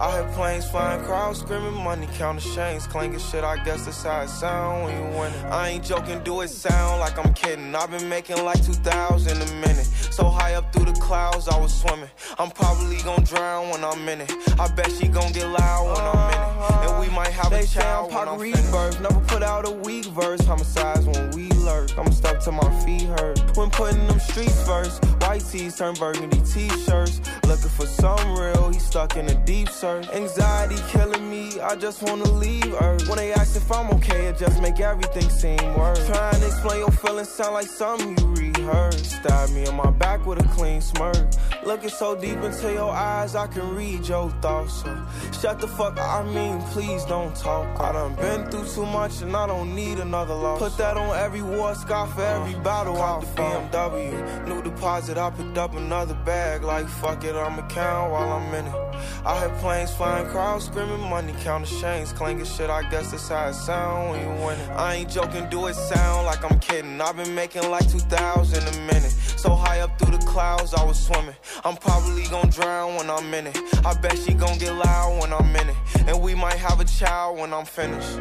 S26: I hear planes flying, crowds screaming, money counting chains, clanking shit. I guess that's how it sound when you win it. I ain't joking, do it sound like I'm kidding. I've been making like 2,000 a minute. So high up through the clouds, I was swimming. I'm probably gonna drown when I'm in it. I bet she gonna get loud when I'm in it. And we might have
S8: They
S26: a child
S8: I'm
S26: when I'm
S8: Pac
S26: finished.
S8: Reverb, never put out a weak verse. Homicides when we lurk. I'm stuck to my feet hurt.
S26: When putting them streets first. White tees turn burgundy t-shirts. Looking for some real, he stuck in a deep search. Anxiety killing me, I just wanna leave Earth. When they ask if I'm okay, it just make everything seem worse. Trying to explain your feelings sound like something you rehearsed. Stab me on my back with a clean smirk. Looking so deep into your eyes, I can read your thoughts. So shut the fuck up, I mean, please don't talk. I done been through too much and I don't need another loss. Put that on every war scar for every uh, battle. Out the BMW, new deposit, I picked up another bag. Like fuck it, I'ma count while I'm in it. I heard planes flying, crowds screaming, money counting chains, clanking shit. I guess that's how it sound when you winning. I ain't joking, do it sound like I'm kidding. I've been making like 2,000 a minute. So high up through the clouds, I was swimming. I'm probably gonna drown when I'm in it. I bet she gonna get loud when I'm in it. And we might have a child when I'm finished.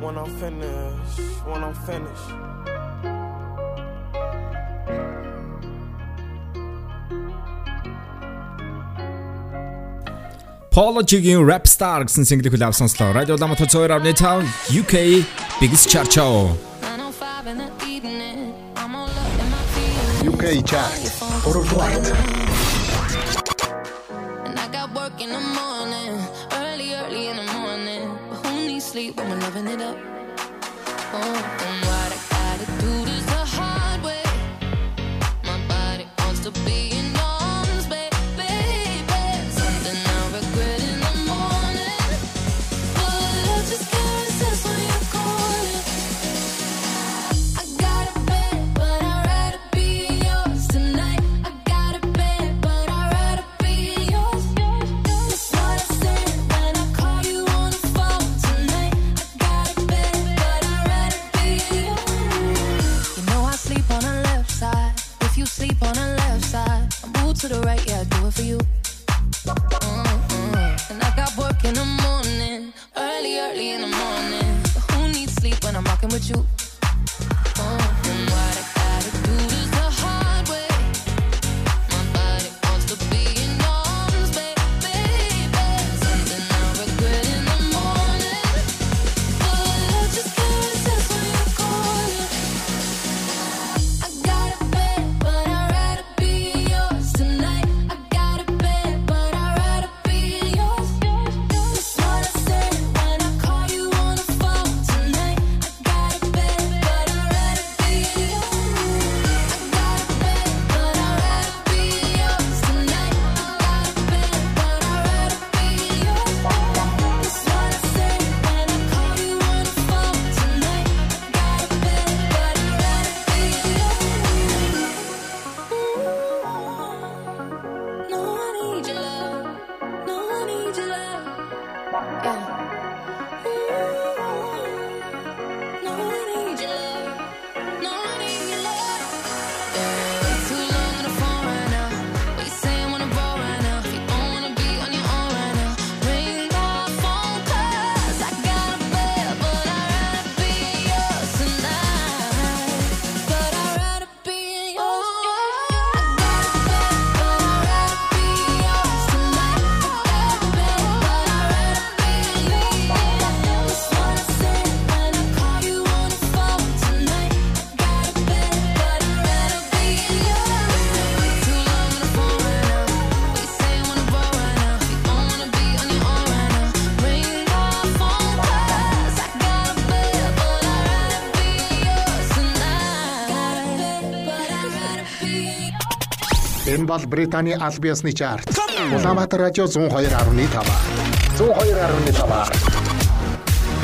S26: When I'm finished, when I'm finished.
S7: Polo-гийн Rap Star гэсэн single хүлээв сонслоо. Радио Ламт 102.5 UK Biggest Chart Show.
S6: UK Chart.
S16: Урал дугаарт. Work in the morning, early, early in the morning. Sleep when we're loving it up? Oh, oh. With you?
S6: Бол Британий аль биесны чарт. Улаанбаатар радио 102.5. 102.5.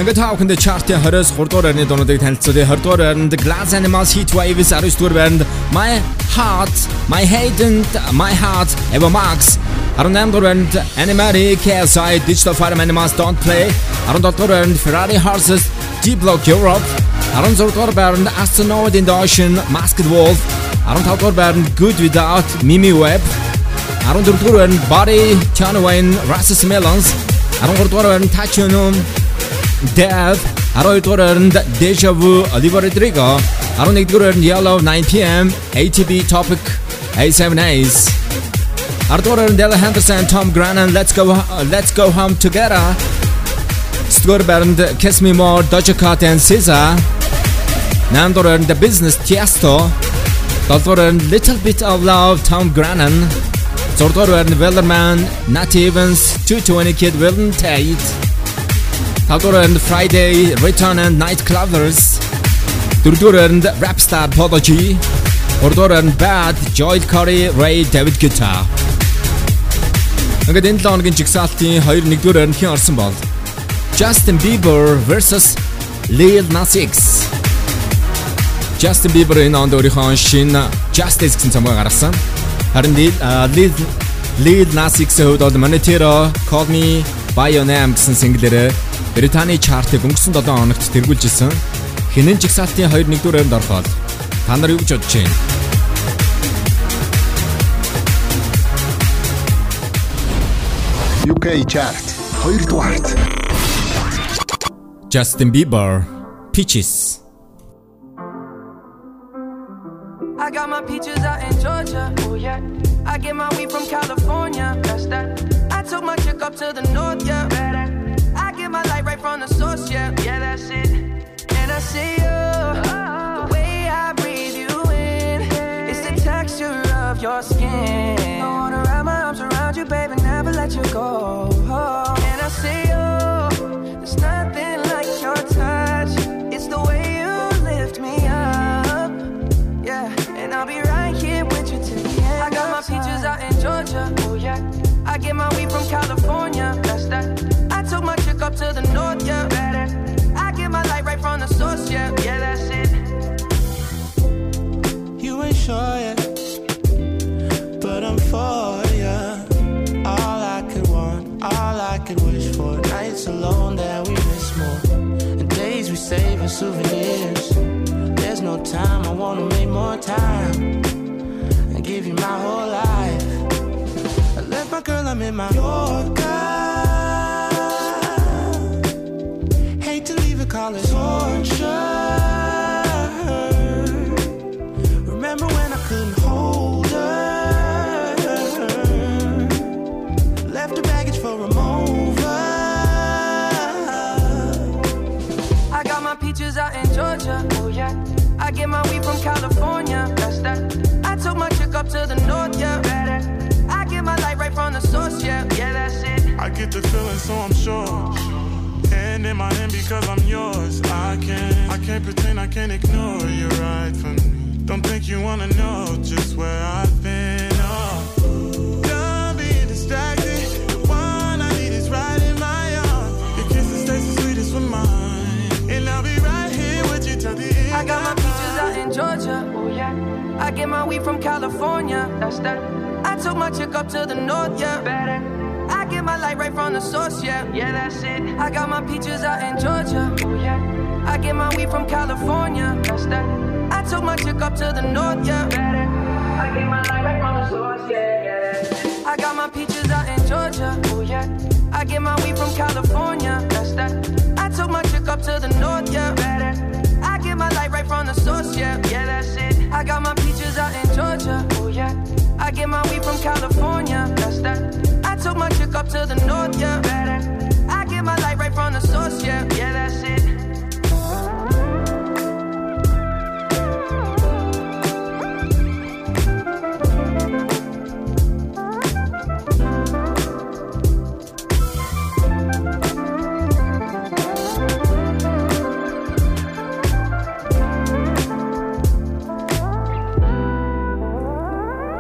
S7: Ингээд та бүхэнд чартын 23 дугаар байрны дуунуудыг танилцуулъя. 20 дугаар байранд Glass Animals Heat Waves 19 дугаар байранд My Heart, My Hate and My Heart Eva Max 18 дугаар байранд Animari KSI Digital Fire Animals Don't Play 17 дугаар байранд Ferrari Horses Deep Block Europe 16 дугаар байранд Astronaut in the Ocean Masked Wolf 15 дугаар байранд Good Without Mimi Webb 14 дугаар байранд Body Tion Wayne Russ Millions. 13 дугаар байранд Tachino Dev. 12 дугаар байранд Deja Vu Olivia Rodrigo. 11 дугаар in Yellow 9pm ATB Topic A7S 10 дугаар байранд Della Henderson Tom Grennan Let's Go Let's Go Home Together. 9 дугаар байранд Kiss Me More Doja Cat and SZA 8 дугаар байранд Business Tiesto. That little bit of love, Tom Grennan. That were Wellerman, Nat Evans, 220 Kid Billen Ted. That Friday, Riton and Nightcrawlers. Durduren Rapstar Polo G. Orduren Bad, Joel Corry, RAYE David Guetta. Ингээд энэ 7 оногийн жигсаалтын 2 1-р орнхийн орсон бол Justin Bieber versus Lil Nas X. Justin Bieber энэ онд өөрийнхөө шинэ Justice гэсэн цомгоо гаргасан. Харин Lil Lil Nas X-ийн хувьд бол Monetero Call Me By Your Name гэсэн single-ээр Британий чартыг өнгөрсөн 7 хоногт тэргүүлж исэн. Хинэн жигсаалтын 2 1-р өрнд ороход та нар юу гэж бодож байна?
S6: UK chart 2 дугаарт
S7: Justin Bieber Peaches.
S8: I got my peaches out in Georgia. Oh yeah. I get my weed from California. That's that. I took my chick up to the north, yeah. Better. I get my light right from the source, yeah. Yeah, that's it. And I see you. Uh-huh. The way I breathe you in. It's the texture of your skin. I wanna wrap my arms around you, baby, never let you go. And I see Georgia. Oh yeah. I get my weed from California. That's that. I took my chick up to the north. Yeah, better. I get my light right from the source. Yeah, yeah, that's it.
S5: You ain't sure yet, but I'm for ya. All I could want, all I could wish for. Nights alone that we miss more, and days we save as souvenirs. There's no time, I wanna make more time and give you my whole life. My girl, I'm in my Yorker. Hate to leave it, call torture. Remember when I couldn't hold her? Left her baggage for a mover.
S8: I got my peaches out in Georgia. Oh yeah. I get my weed from California. That's that. I took my chick up to the north. Yeah, better. I get my light right from the source. Yeah, yeah, that's it.
S24: I get the feeling, so I'm sure. Hand in my hand because I'm yours. I can't, I can't pretend I can't ignore you right from me. Don't think you wanna know just where I've been. Oh, done being distracted. The one I need is right in my arms. Your kisses taste the sweetest with mine, and I'll be right here with you till the end.
S8: I got my peaches out in Georgia. Oh yeah. I get my weed from California. That's that. I took my chick up to the north. Yeah, better. I get my light right from the source. Yeah, yeah, that's it. I got my peaches out in Georgia. Oh yeah. I get my weed from California. That's that. I took my chick up to the north. Yeah, better. I get my light right from the source. Yeah, yeah. I got my peaches out in Georgia. Oh yeah. I get my weed from California. That's that. I took my chick up to the north. Yeah, better. I get my light right from the source, yeah, yeah, that's it. I got my peaches out in Georgia, oh yeah. I get my weed from California, that's that. I took my chick up to the north, yeah, better. I get my light right from the source, yeah, yeah, that's it.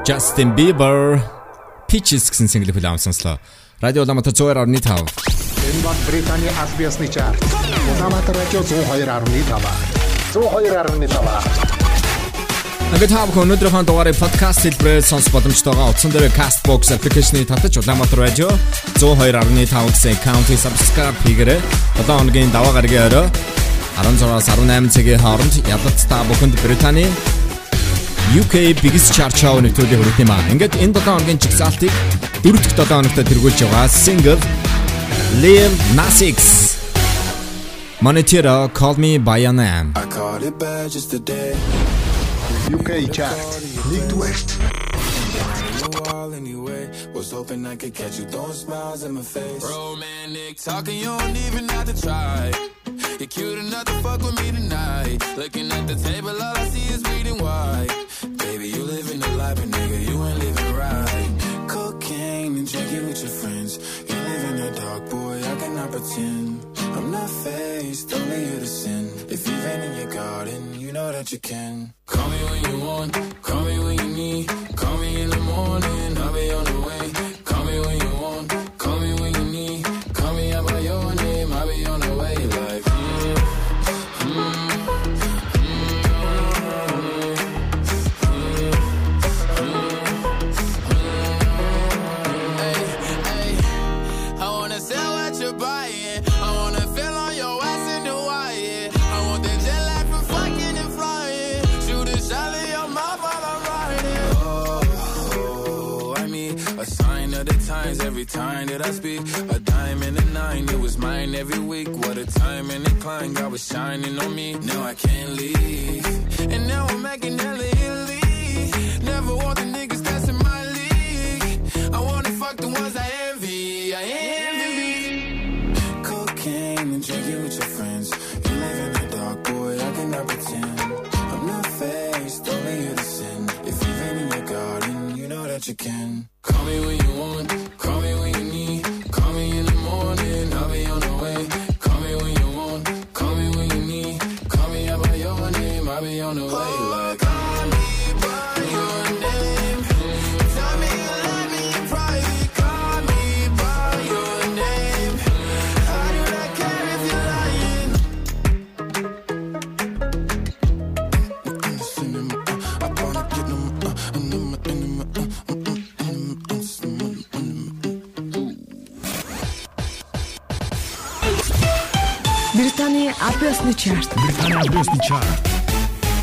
S7: Justin Bieber Peaches гэсэн single хүлээм сонслоо. Радио Улаанбаатар 102.5.
S6: Энэ бол Британий аль биесны чарт. Улаанбаатар радио 102.5. 102.5.
S7: Ингээд хав өнөөдрийнхөө дугаарыг подкаст хэлбэрээр сонсох боломжтойгоо утсан дээр Castbox application-ыг татаж Улаанбаатар радио 102.5 гэсэн аккаунтыг subscribe хийгээрэй. 7 хоногийн даваа гарагийн орой 16-аас 18 цагийн хооронд ялалт та бүхэнд Британий UK Biggest Chart Show нэвтрүүлэг хүргэх юм аа. Ингээд энэ 7 хоногийн чигсалтыг 4 дахь 7 хоногт тэргүүлж байгаа single Lil Nas X Monetero Call Me By Your Name.
S6: UK chart. Нэгдүгээрт.
S22: Wall anyway. Was hoping I could catch you throwing smiles in my face.
S25: Romantic talking, you don't even have to try. You're cute enough to fuck with me tonight. Looking at the table, all I see is bleeding white.
S22: baby. You living the life, but nigga, you ain't living right. Cocaine and drinking with your friends. You live in the dark, boy, I cannot pretend. I'm not faced, only you to sin. If you've been in your garden, you know that you can. Call me when you want, call me when you need. Call me in the morning, I'll be on the way. Call me when you every time that I speak. A dime and a nine, it was mine every week. What a time and a climb, God was shining on me. Now I can't leave. And now I'm making hella Italy. Never want the niggas that's in my league. I wanna fuck the ones I envy. I envy. Cocaine and drinking with your friends. You live in the dark, boy, I cannot pretend. I'm not faced, only you to sin. If you've been in your garden, you know that you can. Call me when you want,
S27: Ёсны чарт.
S6: Британий албан ёсны чарт.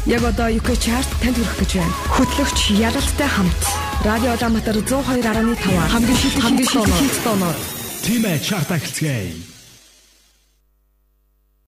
S27: Яг одоо UK чарт танд хүрэх гэж байна. Хөтлөгч Ялалтай хамт Радио Улаанбаатар 102.5 хамгийн шилдэг хамгийн шилдэг хит тооноор
S6: Тимэ чарт ахилцгээе.